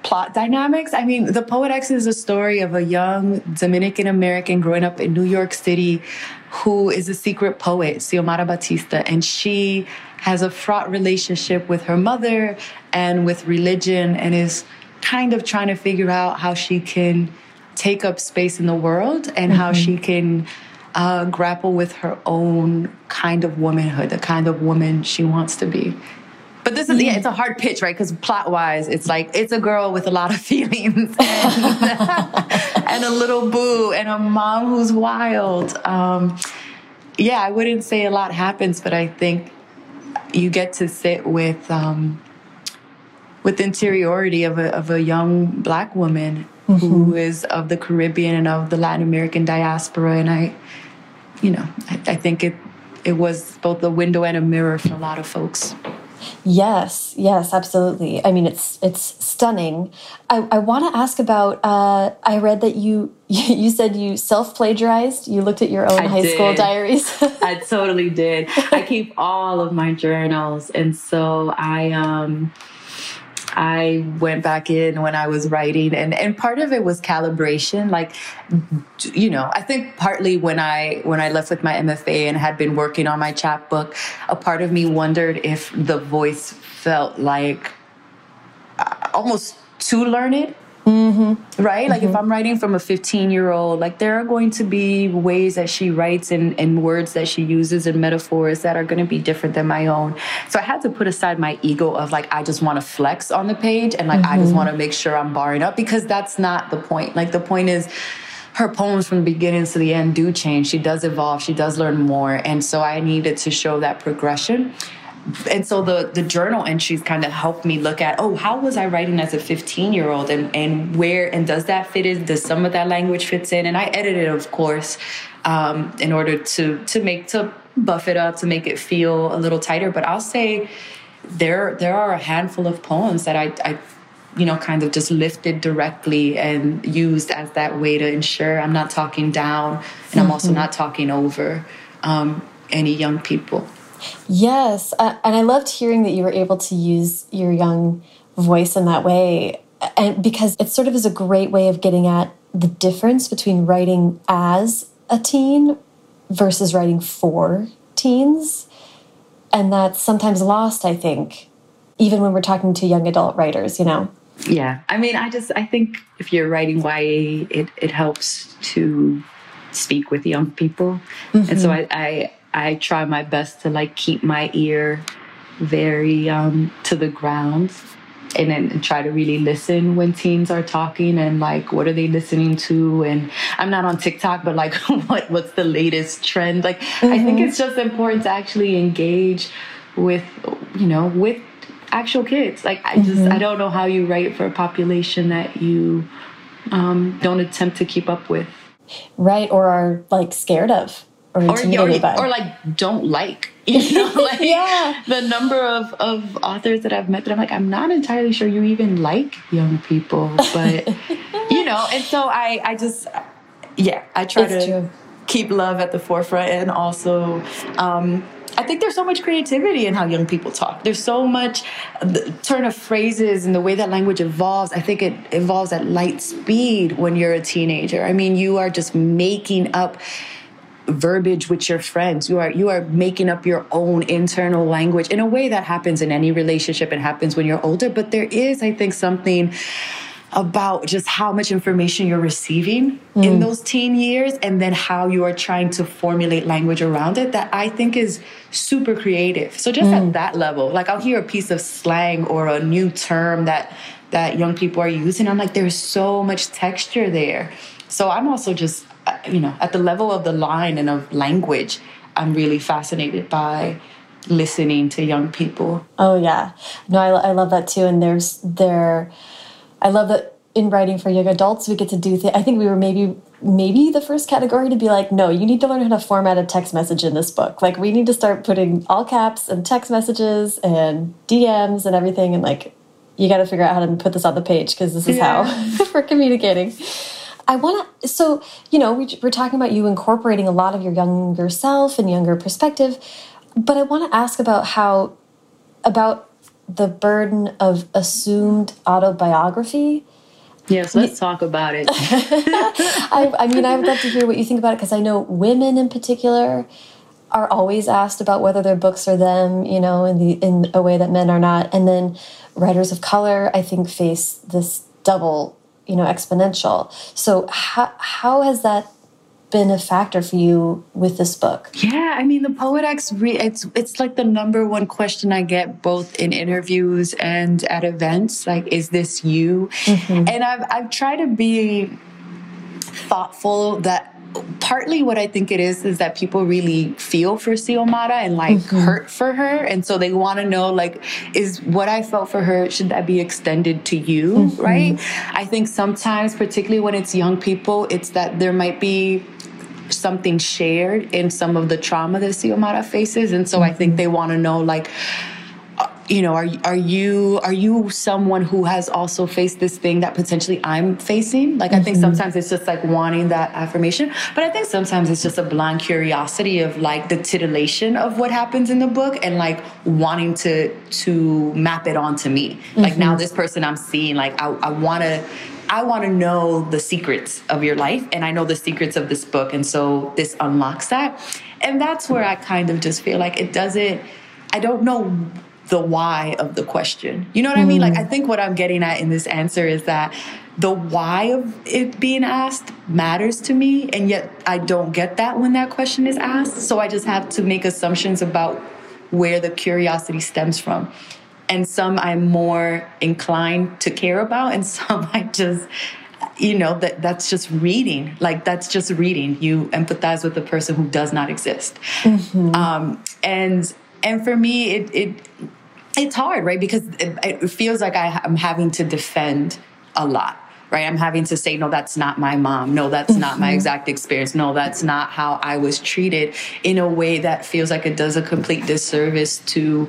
plot dynamics. I mean, The Poet X is a story of a young Dominican American growing up in New York City who is a secret poet, Xiomara Batista, and she has a fraught relationship with her mother and with religion and is kind of trying to figure out how she can take up space in the world and mm-hmm. how she can uh, grapple with her own kind of womanhood, the kind of woman she wants to be. But this is yeah, it's a hard pitch, right? Because plot wise, it's like it's a girl with a lot of feelings and, and a little boo and a mom who's wild. Um, yeah, I wouldn't say a lot happens, but I think you get to sit with um, with the interiority of a of a young black woman mm-hmm. who is of the Caribbean and of the Latin American diaspora, and I, you know, I, I think it it was both a window and a mirror for a lot of folks. Yes, yes, absolutely. I mean, it's it's stunning. I, I want to ask about. Uh, I read that you you said you self plagiarized. You looked at your own I high did. school diaries. I totally did. I keep all of my journals, and so I um I went back in when I was writing and, and part of it was calibration. Like, you know, I think partly when I, when I left with my MFA and had been working on my chapbook, a part of me wondered if the voice felt like uh, almost too learned Mm-hmm. Right? Like mm-hmm. if I'm writing from a 15 year old, like there are going to be ways that she writes and, and words that she uses and metaphors that are going to be different than my own. So I had to put aside my ego of like, I just want to flex on the page and like, mm-hmm. I just mm-hmm. want to make sure I'm barring up because that's not the point. Like the point is, her poems from the beginning to the end do change. She does evolve. She does learn more. And so I needed to show that progression and so the the journal entries kind of helped me look at oh how was i writing as a 15 year old and and where and does that fit in? Does some of that language fits in? And i edited of course um, in order to to make to buff it up to make it feel a little tighter. But i'll say there there are a handful of poems that i, I you know kind of just lifted directly and used as that way to ensure i'm not talking down and i'm also mm-hmm. not talking over um, any young people Yes. Uh, and I loved hearing that you were able to use your young voice in that way. And because it sort of is a great way of getting at the difference between writing as a teen versus writing for teens. And that's sometimes lost, I think, even when we're talking to young adult writers, you know? Yeah. I mean, I just, I think if you're writing YA, it, it helps to speak with young people. Mm -hmm. And so I, I I try my best to like keep my ear very um, to the ground and then try to really listen when teens are talking and like what are they listening to and i'm not on tiktok but like what what's the latest trend like mm-hmm. i think mm-hmm. it's just important to actually engage with you know with actual kids like i just mm-hmm. i don't know how you write for a population that you um, don't attempt to keep up with right or are like scared of or intimidated or, by. Or like don't like. You know, like yeah. the number of, of authors that I've met that I'm like, I'm not entirely sure you even like young people. But you know, and so I I just yeah, I try it's to true. keep love at the forefront and also um I think there's so much creativity in how young people talk. There's so much turn of phrases and the way that language evolves. I think it evolves at light speed when you're a teenager. I mean, you are just making up verbiage with your friends you are you are making up your own internal language in a way that happens in any relationship it happens when you're older but there is i think something about just how much information you're receiving mm. in those teen years and then how you are trying to formulate language around it that I think is super creative. So just mm. at that level, like I'll hear a piece of slang or a new term that that young people are using. I'm like, there's so much texture there. So I'm also just, Uh, you know, at the level of the line and of language, I'm really fascinated by listening to young people. Oh yeah, no, I, I love that too. And there's there, I love that in writing for young adults we get to do. I think we were maybe maybe the first category to be like, no, you need to learn how to format a text message in this book. Like we need to start putting all caps and text messages and DMs and everything, and like you got to figure out how to put this on the page because this is yeah. how we're communicating. I want to, so, you know, we, we're talking about you incorporating a lot of your younger self and younger perspective. But I want to ask about how, about the burden of assumed autobiography. Yes, let's talk about it. I, I, mean, I would love to hear what you think about it because I know women in particular are always asked about whether their books are them, you know, in the in a way that men are not. And then writers of color, I think, face this double, you know, exponential. So how how has that been a factor for you with this book? Yeah, I mean, the Poet-X, it's it's like the number one question I get both in interviews and at events. Like, is this you? Mm -hmm. And I've I've tried to be thoughtful that partly what I think it is is that people really feel for Xiomara and like mm -hmm. hurt for her, and so they want to know like, is what I felt for her should that be extended to you, mm -hmm. right? I think sometimes, particularly when it's young people, it's that there might be something shared in some of the trauma that Xiomara faces. And so I think they want to know, like, you know, are are you are you someone who has also faced this thing that potentially I'm facing? Like, I think mm-hmm. sometimes it's just like wanting that affirmation, but I think sometimes it's just a blind curiosity of like the titillation of what happens in the book and like wanting to to map it onto me. Like mm-hmm. now, this person I'm seeing, like I, I want to I want to know the secrets of your life, and I know the secrets of this book. And so this unlocks that. And that's where I kind of just feel like it doesn't, I don't know the why of the question. You know what mm. I mean? Like, I think what I'm getting at in this answer is that the why of it being asked matters to me, and yet I don't get that when that question is asked. So I just have to make assumptions about where the curiosity stems from and some I'm more inclined to care about, and some I just you know that that's just reading like that's just reading you empathize with the person who does not exist mm-hmm. um, and and for me it it it's hard right? Because it, it feels like I, i'm having to defend a lot right? I'm having to say no that's not my mom. No that's not my mm-hmm. exact experience. No that's not how i was treated in a way that feels like it does a complete disservice to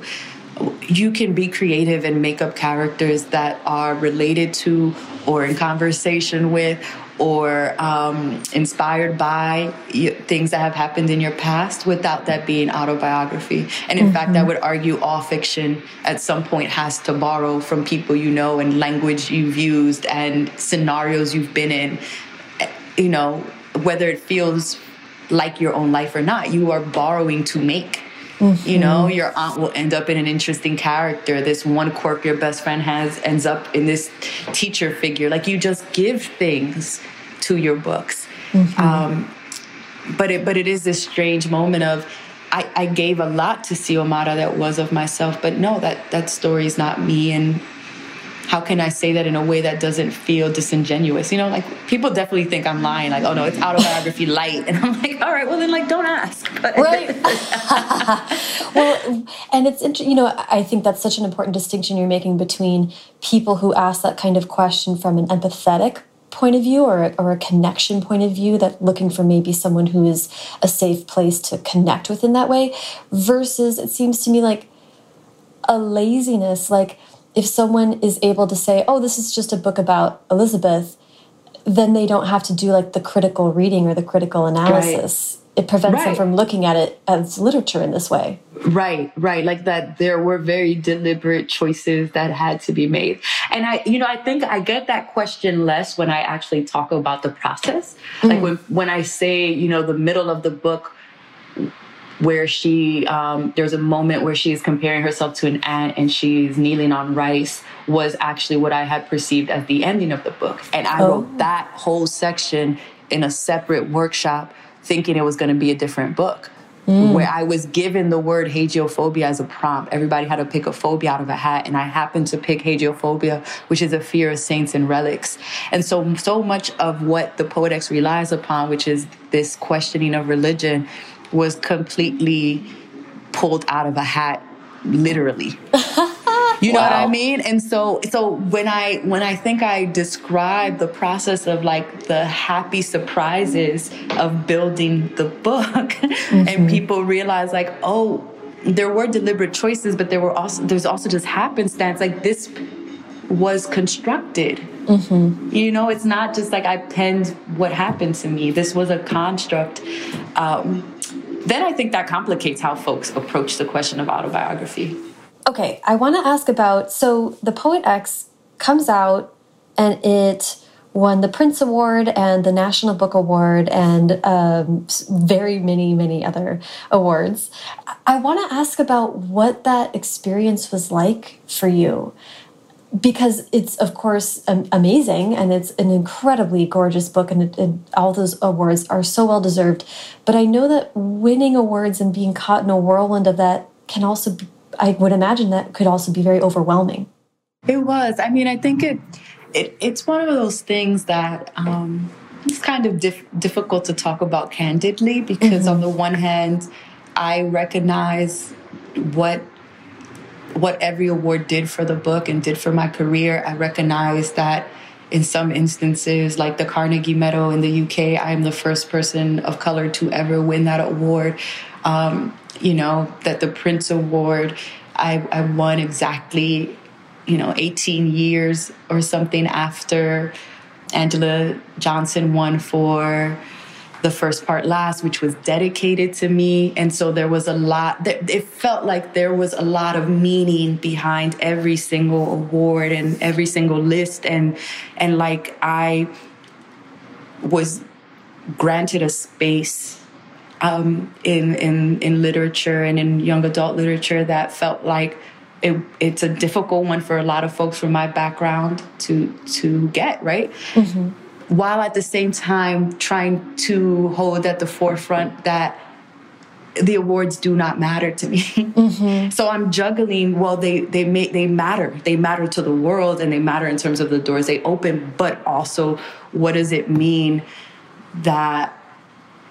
you can be creative and make up characters that are related to or in conversation with or um, inspired by things that have happened in your past without that being autobiography. And in mm-hmm. fact, I would argue all fiction at some point has to borrow from people you know and language you've used and scenarios you've been in. You know, whether it feels like your own life or not, you are borrowing to make. Mm-hmm. You know, your aunt will end up in an interesting character. This one quirk your best friend has ends up in this teacher figure. Like you just give things to your books. Mm-hmm. Um, but it but it is this strange moment of I, I gave a lot to Xiomara that was of myself, but no, that that story is not me and how can I say that in a way that doesn't feel disingenuous? You know, like people definitely think I'm lying, like, oh no, it's autobiography light. And I'm like, all right, well then like don't ask. Right. well, and it's, interesting, you know, I think that's such an important distinction you're making between people who ask that kind of question from an empathetic point of view or, or a connection point of view that looking for maybe someone who is a safe place to connect with in that way versus it seems to me like a laziness like if someone is able to say, oh, this is just a book about Elizabeth, then they don't have to do like the critical reading or the critical analysis. Right. It prevents right. them from looking at it as literature in this way. Right, right. Like that there were very deliberate choices that had to be made. And I, you know, I think I get that question less when I actually talk about the process. Mm. Like when, when I say, you know, the middle of the book where she um, there's a moment where she is comparing herself to an ant and she's kneeling on rice was actually what I had perceived as the ending of the book. And I oh. wrote that whole section in a separate workshop thinking it was going to be a different book. Mm. Where I was given the word hagiophobia as a prompt. Everybody had to pick a phobia out of a hat, and I happened to pick hagiophobia, which is a fear of saints and relics. And so, so much of what the Poet-X relies upon, which is this questioning of religion, was completely pulled out of a hat, literally. You know wow. what I mean? And so so when I when I think I describe the process of like the happy surprises of building the book mm-hmm. and people realize like, oh, there were deliberate choices, but there were also there's also just happenstance. Like this was constructed. Mm-hmm. You know, it's not just like I penned what happened to me. This was a construct. Um, then I think that complicates how folks approach the question of autobiography. Okay, I want to ask about so the Poet-X comes out and it won the Printz Award and the National Book Award and um, very many, many other awards. I want to ask about what that experience was like for you because it's of course amazing and it's an incredibly gorgeous book and, it, it, all those awards are so well deserved. But i know that winning awards and being caught in a whirlwind of that can also be, i would imagine that could also be very overwhelming. It was. I mean i think it, it it's one of those things that um, it's kind of dif difficult to talk about candidly because mm -hmm. on the one hand i recognize what what every award did for the book and did for my career, I recognize that in some instances, like the Carnegie Medal in the UK, I am the first person of color to ever win that award. Um, you know, that the Printz Award, I, I won exactly, you know, 18 years or something after Angela Johnson won for the first part last, which was dedicated to me. And so there was a lot, it felt like there was a lot of meaning behind every single award and every single list. And, and like I was granted a space um, in, in, in literature and in young adult literature that felt like it, it's a difficult one for a lot of folks from my background to to get right. Mm-hmm while at the same time trying to hold at the forefront that the awards do not matter to me. Mm-hmm. so I'm juggling. Well, they they make they matter. They matter to the world, and they matter in terms of the doors they open. But also, what does it mean that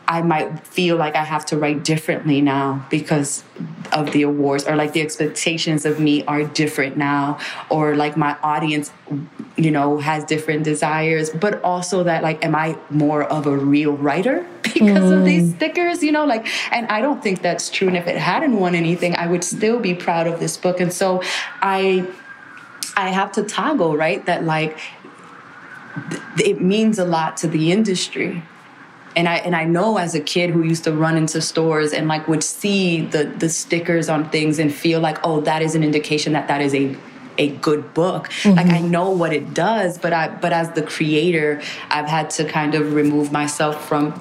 I might feel like I have to write differently now because of the awards, or like the expectations of me are different now, or like my audience, you know, has different desires, but also that, like, am I more of a real writer because mm. of these mm. stickers, you know? Like, and I don't think that's true. And if it hadn't won anything, I would still be proud of this book. And so I, I have to toggle, right? That, like, it means a lot to the industry and I and I know as a kid who used to run into stores and like would see the the stickers on things and feel like oh that is an indication that that is a a good book mm-hmm. like i know what it does but i but as the creator i've had to kind of remove myself from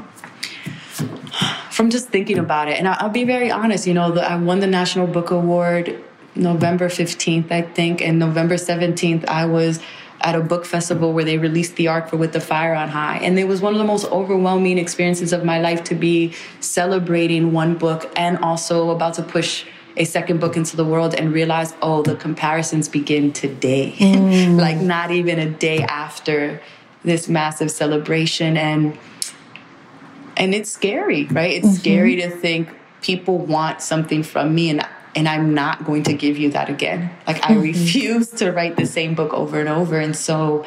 from just thinking about it and I, will be very honest you know the, i won the national book award november 15th i think and november 17th i was at a book festival where they released the arc for With the Fire on High. And it was one of the most overwhelming experiences of my life to be celebrating one book and also about to push a second book into the world and realize, oh, the comparisons begin today. Mm. like not even a day after this massive celebration. And and it's scary, right? It's mm-hmm. scary to think people want something from me and and I'm not going to give you that again. Like I mm-hmm. refuse to write the same book over and over. And so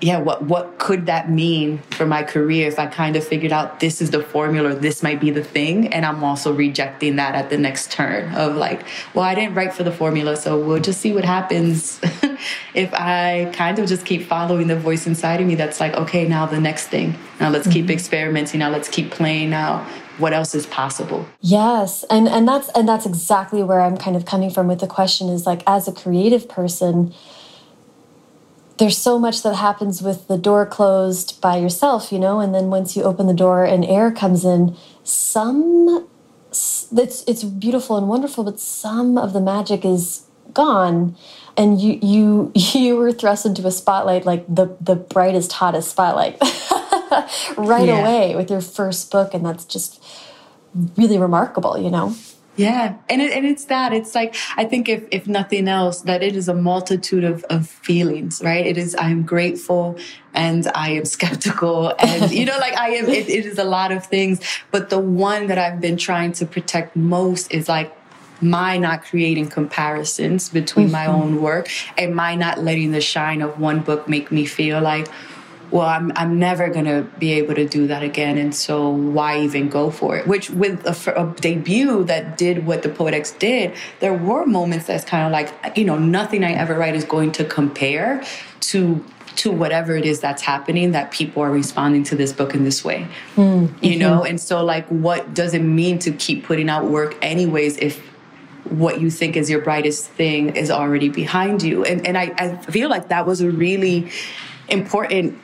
yeah, what what could that mean for my career if I kind of figured out this is the formula, this might be the thing, and I'm also rejecting that at the next turn of like, well, I didn't write for the formula, so we'll just see what happens if I kind of just keep following the voice inside of me that's like, okay, now the next thing. Now let's mm -hmm. keep mm-hmm. experimenting. Now let's keep playing. Now what else is possible? Yes and and that's and that's exactly where i'm kind of coming from with the question is like as a creative person there's so much that happens with the door closed by yourself you know and then once you open the door and air comes in some it's it's beautiful and wonderful, but some of the magic is gone. And you you you were thrust into a spotlight like the the brightest hottest spotlight right yeah. away with your first book and that's just really remarkable you know yeah and it, and it's that it's like i think if if nothing else that it is a multitude of of feelings right it is i am grateful and i am skeptical and you know like i am it, it is a lot of things but the one that i've been trying to protect most is like my not creating comparisons between mm -hmm. my mm-hmm. own work and my not letting the shine of one book make me feel like well i'm, I'm never going to be able to do that again. And so why even go for it? Which with a, a debut that did what the poet x did there were moments that's kind of like you know nothing i ever write is going to compare to to whatever it is that's happening that people are responding to this book in this way. Mm -hmm. you know? And so like what does it mean to keep putting out work anyways if what you think is your brightest thing is already behind you. And, and I, I feel like that was a really important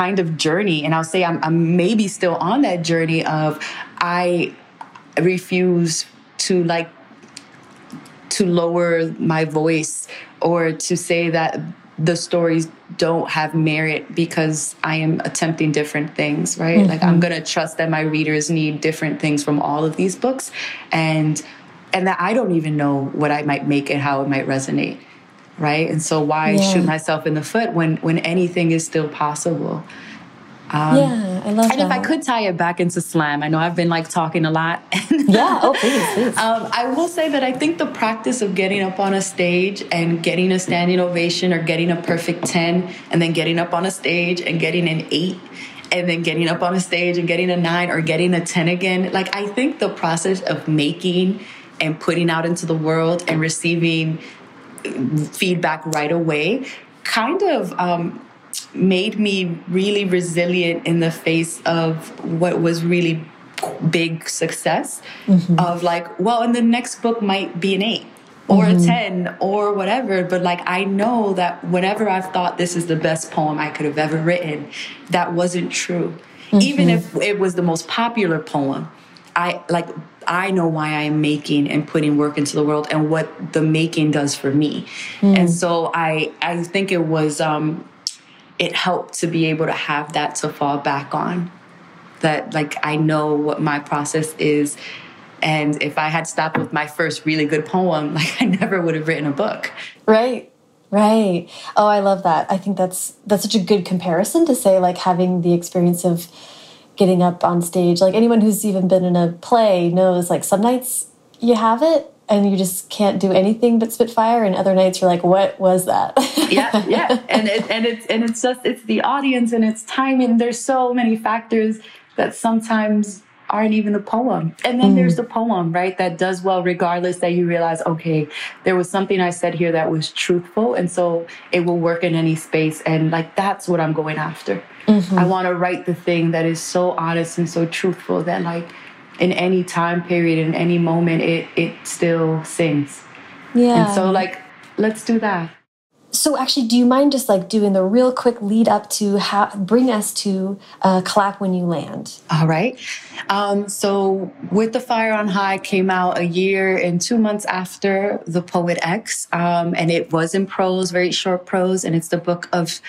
kind of journey. And I'll say I'm, I'm maybe still on that journey of I refuse to like to lower my voice or to say that the stories don't have merit because I am attempting different things, right? Mm -hmm. Like I'm mm-hmm. going to trust that my readers need different things from all of these books and and that I don't even know what I might make and how it might resonate. Right. And so why yeah. shoot myself in the foot when when anything is still possible? Um, yeah, I love and that. if I could tie it back into slam, I know I've been like talking a lot. yeah, oh please, please. Um, I will say that I think the practice of getting up on a stage and getting a standing ovation or getting a perfect 10 and then getting up on a stage and getting an eight and then getting up on a stage and getting a nine or getting a 10 again. Like I think the process of making and putting out into the world and receiving feedback right away kind of um, made me really resilient in the face of what was really big success mm-hmm. of like well and the next book might be an eight or mm-hmm. a 10 or whatever but like i know that whenever i've thought this is the best poem i could have ever written that wasn't true mm-hmm. even if it was the most popular poem i like I know why I'm making and putting work into the world and what the making does for me. Mm. And so I I think it was um it helped to be able to have that to fall back on. That like I know what my process is and if I had stopped with my first really good poem, like I never would have written a book. Right. Right. Oh, I love that. I think that's that's such a good comparison to say like having the experience of getting up on stage. Like anyone who's even been in a play knows like some nights you have it and you just can't do anything but spitfire and other nights you're like what was that? Yeah yeah. And it, and it's and it's just it's the audience and it's timing. There's so many factors that sometimes aren't even the poem. And then mm. there's the poem right that does well regardless that you realize okay there was something i said here that was truthful and so it will work in any space and like that's what i'm going after Mm-hmm. I want to write the thing that is so honest and so truthful that like in any time period, in any moment, it it still sings. Yeah. And so like, let's do that. So actually, do you mind just like doing the real quick lead up to how bring us to uh, clap when you land? All right. Um, so with the fire on high came out a year and two months after the poet X, um, and it was in prose, very short prose, and it's the book of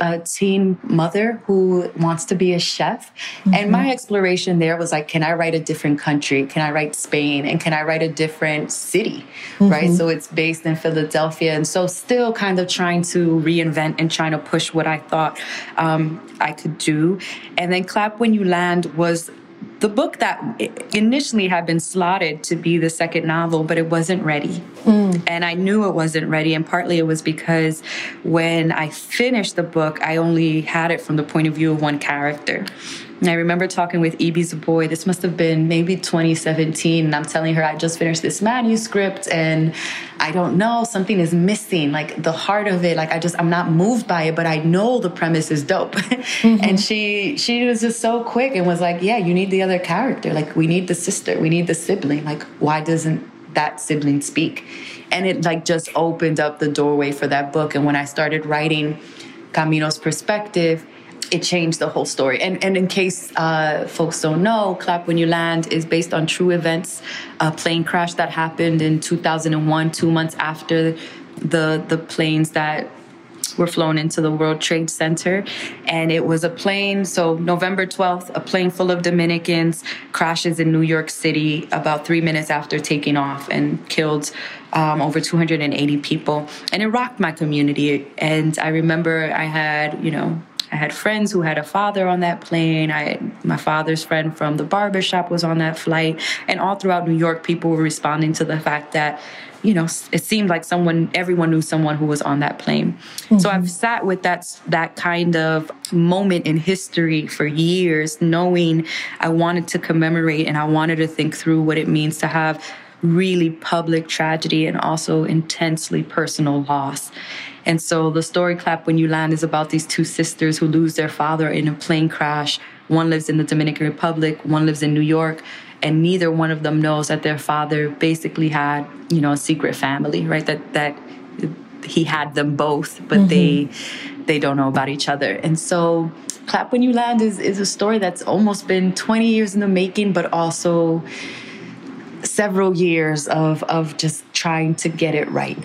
a teen mother who wants to be a chef. Mm-hmm. And my exploration there was like, can I write a different country? Can I write Spain? And can I write a different city? Mm-hmm. Right. So it's based in Philadelphia. And so still kind of trying to reinvent and trying to push what I thought um, I could do. And then Clap When You Land was the book that initially had been slotted to be the second novel, but it wasn't ready. Mm. And I knew it wasn't ready. And partly it was because when I finished the book, I only had it from the point of view of one character. And I remember talking with Ibi Zoboi. This must have been maybe 2017. And I'm telling her I just finished this manuscript and I don't know, something is missing. Like the heart of it, like I just I'm not moved by it, but I know the premise is dope. Mm-hmm. and she she was just so quick and was like, Yeah, you need the other character. Like we need the sister, we need the sibling. Like, why doesn't that sibling speak? And it like just opened up the doorway for that book. And when I started writing Camino's perspective, it changed the whole story. And, and in case uh, folks don't know, Clap When You Land is based on true events. A plane crash that happened in 2001, two months after the the planes that were flown into the World Trade Center. And it was a plane, so November 12th, a plane full of Dominicans crashes in New York City about three minutes after taking off and killed um, over 280 people. And it rocked my community. And I remember I had, you know, I had friends who had a father on that plane. I my father's friend from the barbershop was on that flight. And all throughout New York, people were responding to the fact that you know, it seemed like someone, everyone knew someone who was on that plane. Mm-hmm. So I've sat with that, that kind of moment in history for years, knowing I wanted to commemorate and I wanted to think through what it means to have really public tragedy and also intensely personal loss. And so the story Clap When You Land is about these two sisters who lose their father in a plane crash. One lives in the Dominican Republic, one lives in New York and neither one of them knows that their father basically had you know a secret family right that that he had them both but mm-hmm. they they don't know about each other and so clap when you land is is a story that's almost been 20 years in the making but also several years of of just trying to get it right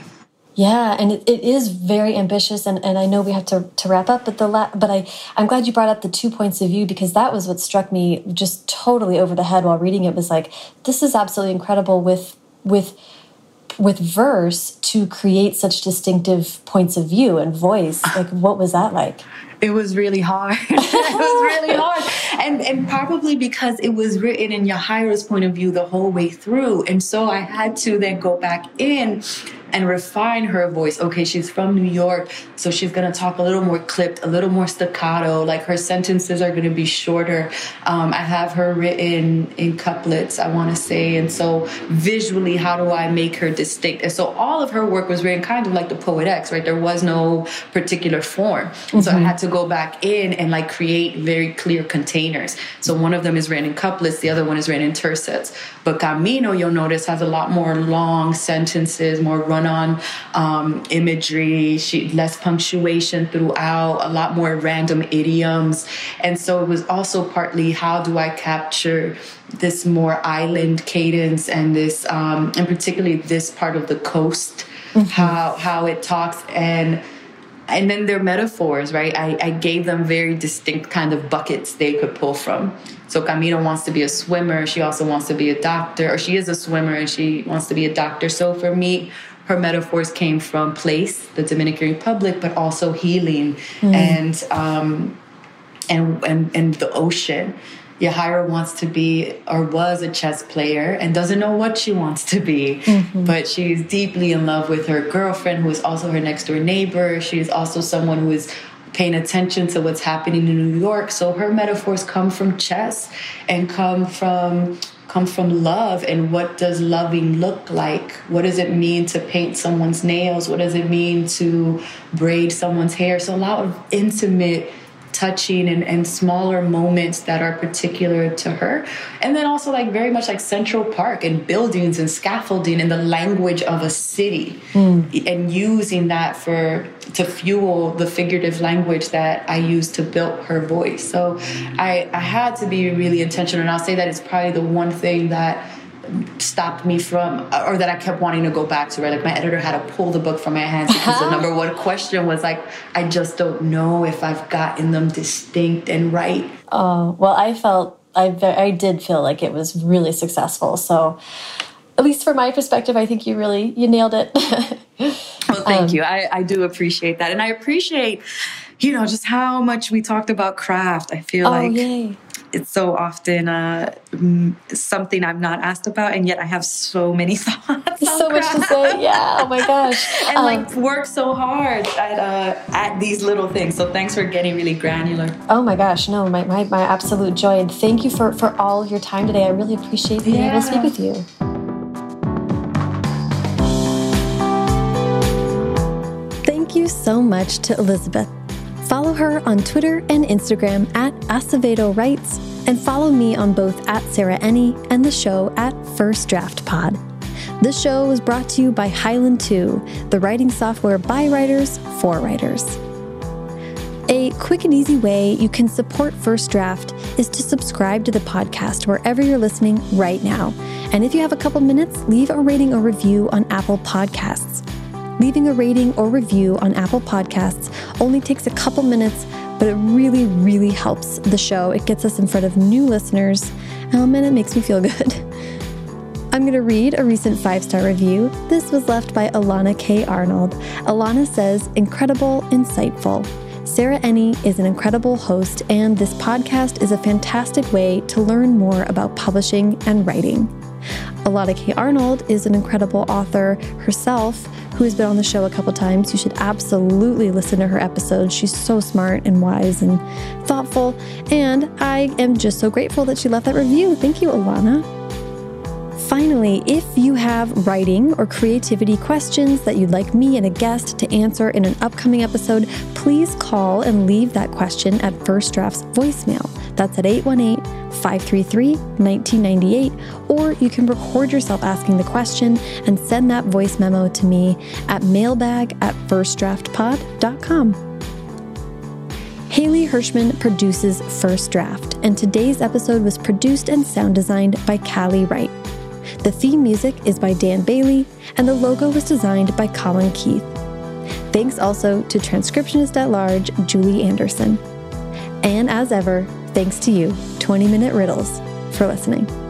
yeah, and it, it is very ambitious, and, and I know we have to, to wrap up. But the la but I I'm glad you brought up the two points of view because that was what struck me just totally over the head while reading it. Was like this is absolutely incredible with with with verse to create such distinctive points of view and voice. Like, what was that like? It was really hard. it was really hard. And and probably because it was written in Yahaira's point of view the whole way through. And so I had to then go back in and refine her voice. Okay, she's from New York, so she's gonna talk a little more clipped, a little more staccato. Like her sentences are gonna be shorter. Um, I have her written in couplets, I wanna say. And so visually, how do I make her distinct? And so all of her work was written kind of like the Poet X, right? There was no particular form. Mm-hmm. So I mm-hmm. had to go back in and like create very clear containers. So one of them is written in couplets, the other one is written in tercets. But Camino, you'll notice, has a lot more long sentences, more run on um, imagery, she, less punctuation throughout, a lot more random idioms. And so it was also partly how do I capture this more island cadence and this, um, and particularly this part of the coast, mm-hmm. how, how it talks and and then their metaphors, right? I, I gave them very distinct kind of buckets they could pull from. So Camino wants to be a swimmer. She also wants to be a doctor, or she is a swimmer and she wants to be a doctor. So for me, her metaphors came from place, the Dominican Republic, but also healing mm. and um, and and and the ocean. Yahaira wants to be or was a chess player and doesn't know what she wants to be, mm-hmm. but she's deeply in love with her girlfriend, who is also her next door neighbor. She is also someone who is paying attention to what's happening in New York. So her metaphors come from chess and come from come from love and what does loving look like? What does it mean to paint someone's nails? What does it mean to braid someone's hair? So a lot of intimate touching and, and smaller moments that are particular to her. And then also like very much like Central Park and buildings and scaffolding and the language of a city mm. and using that for to fuel the figurative language that I use to build her voice. So I, I had to be really intentional. And I'll say that it's probably the one thing that stopped me from or that I kept wanting to go back to right? Like my editor had to pull the book from my hands because the number one question was like I just don't know if I've gotten them distinct and right. Oh well I felt I I did feel like it was really successful. So at least from my perspective I think you really you nailed it. Well thank um, you. I, I do appreciate that. And I appreciate you know just how much we talked about craft. I feel oh, like yay it's so often uh, something I'm not asked about, and yet I have so many thoughts. So much to say, yeah. Oh my gosh, and um, like work so hard at uh, at these little things. So thanks for getting really granular. Oh my gosh, no, my my, my absolute joy, and thank you for for all of your time today. I really appreciate being yeah. able to speak with you. Thank you so much to Elizabeth. Follow her on Twitter and Instagram at Acevedo Writes, and follow me on both at Sarah Enni and the show at First Draft Pod. This show was brought to you by Highland 2, the writing software by writers for writers. A quick and easy way you can support First Draft is to subscribe to the podcast wherever you're listening right now. And if you have a couple minutes, leave a rating or review on Apple Podcasts. Leaving a rating or review on Apple Podcasts only takes a couple minutes, but it really, really helps the show. It gets us in front of new listeners, um, and it makes me feel good. I'm going to read a recent five star review. This was left by Elana K. Arnold. Elana says, incredible, insightful. Sarah Enni is an incredible host, and this podcast is a fantastic way to learn more about publishing and writing. Elana K. Arnold is an incredible author herself who has been on the show a couple times. You should absolutely listen to her episodes. She's so smart and wise and thoughtful. And I am just so grateful that she left that review. Thank you, Elana. Finally, if you have writing or creativity questions that you'd like me and a guest to answer in an upcoming episode, please call and leave that question at First Draft's voicemail. That's at 818 533 1998. Or you can record yourself asking the question and send that voice memo to me at mailbag at firstdraftpod.com. Haley Hirschman produces First Draft, and today's episode was produced and sound designed by Callie Wright. The theme music is by Dan Bailey, and the logo was designed by Colin Keith. Thanks also to transcriptionist at large Julie Anderson. And as ever, thanks to you, 20 Minute Riddles, for listening.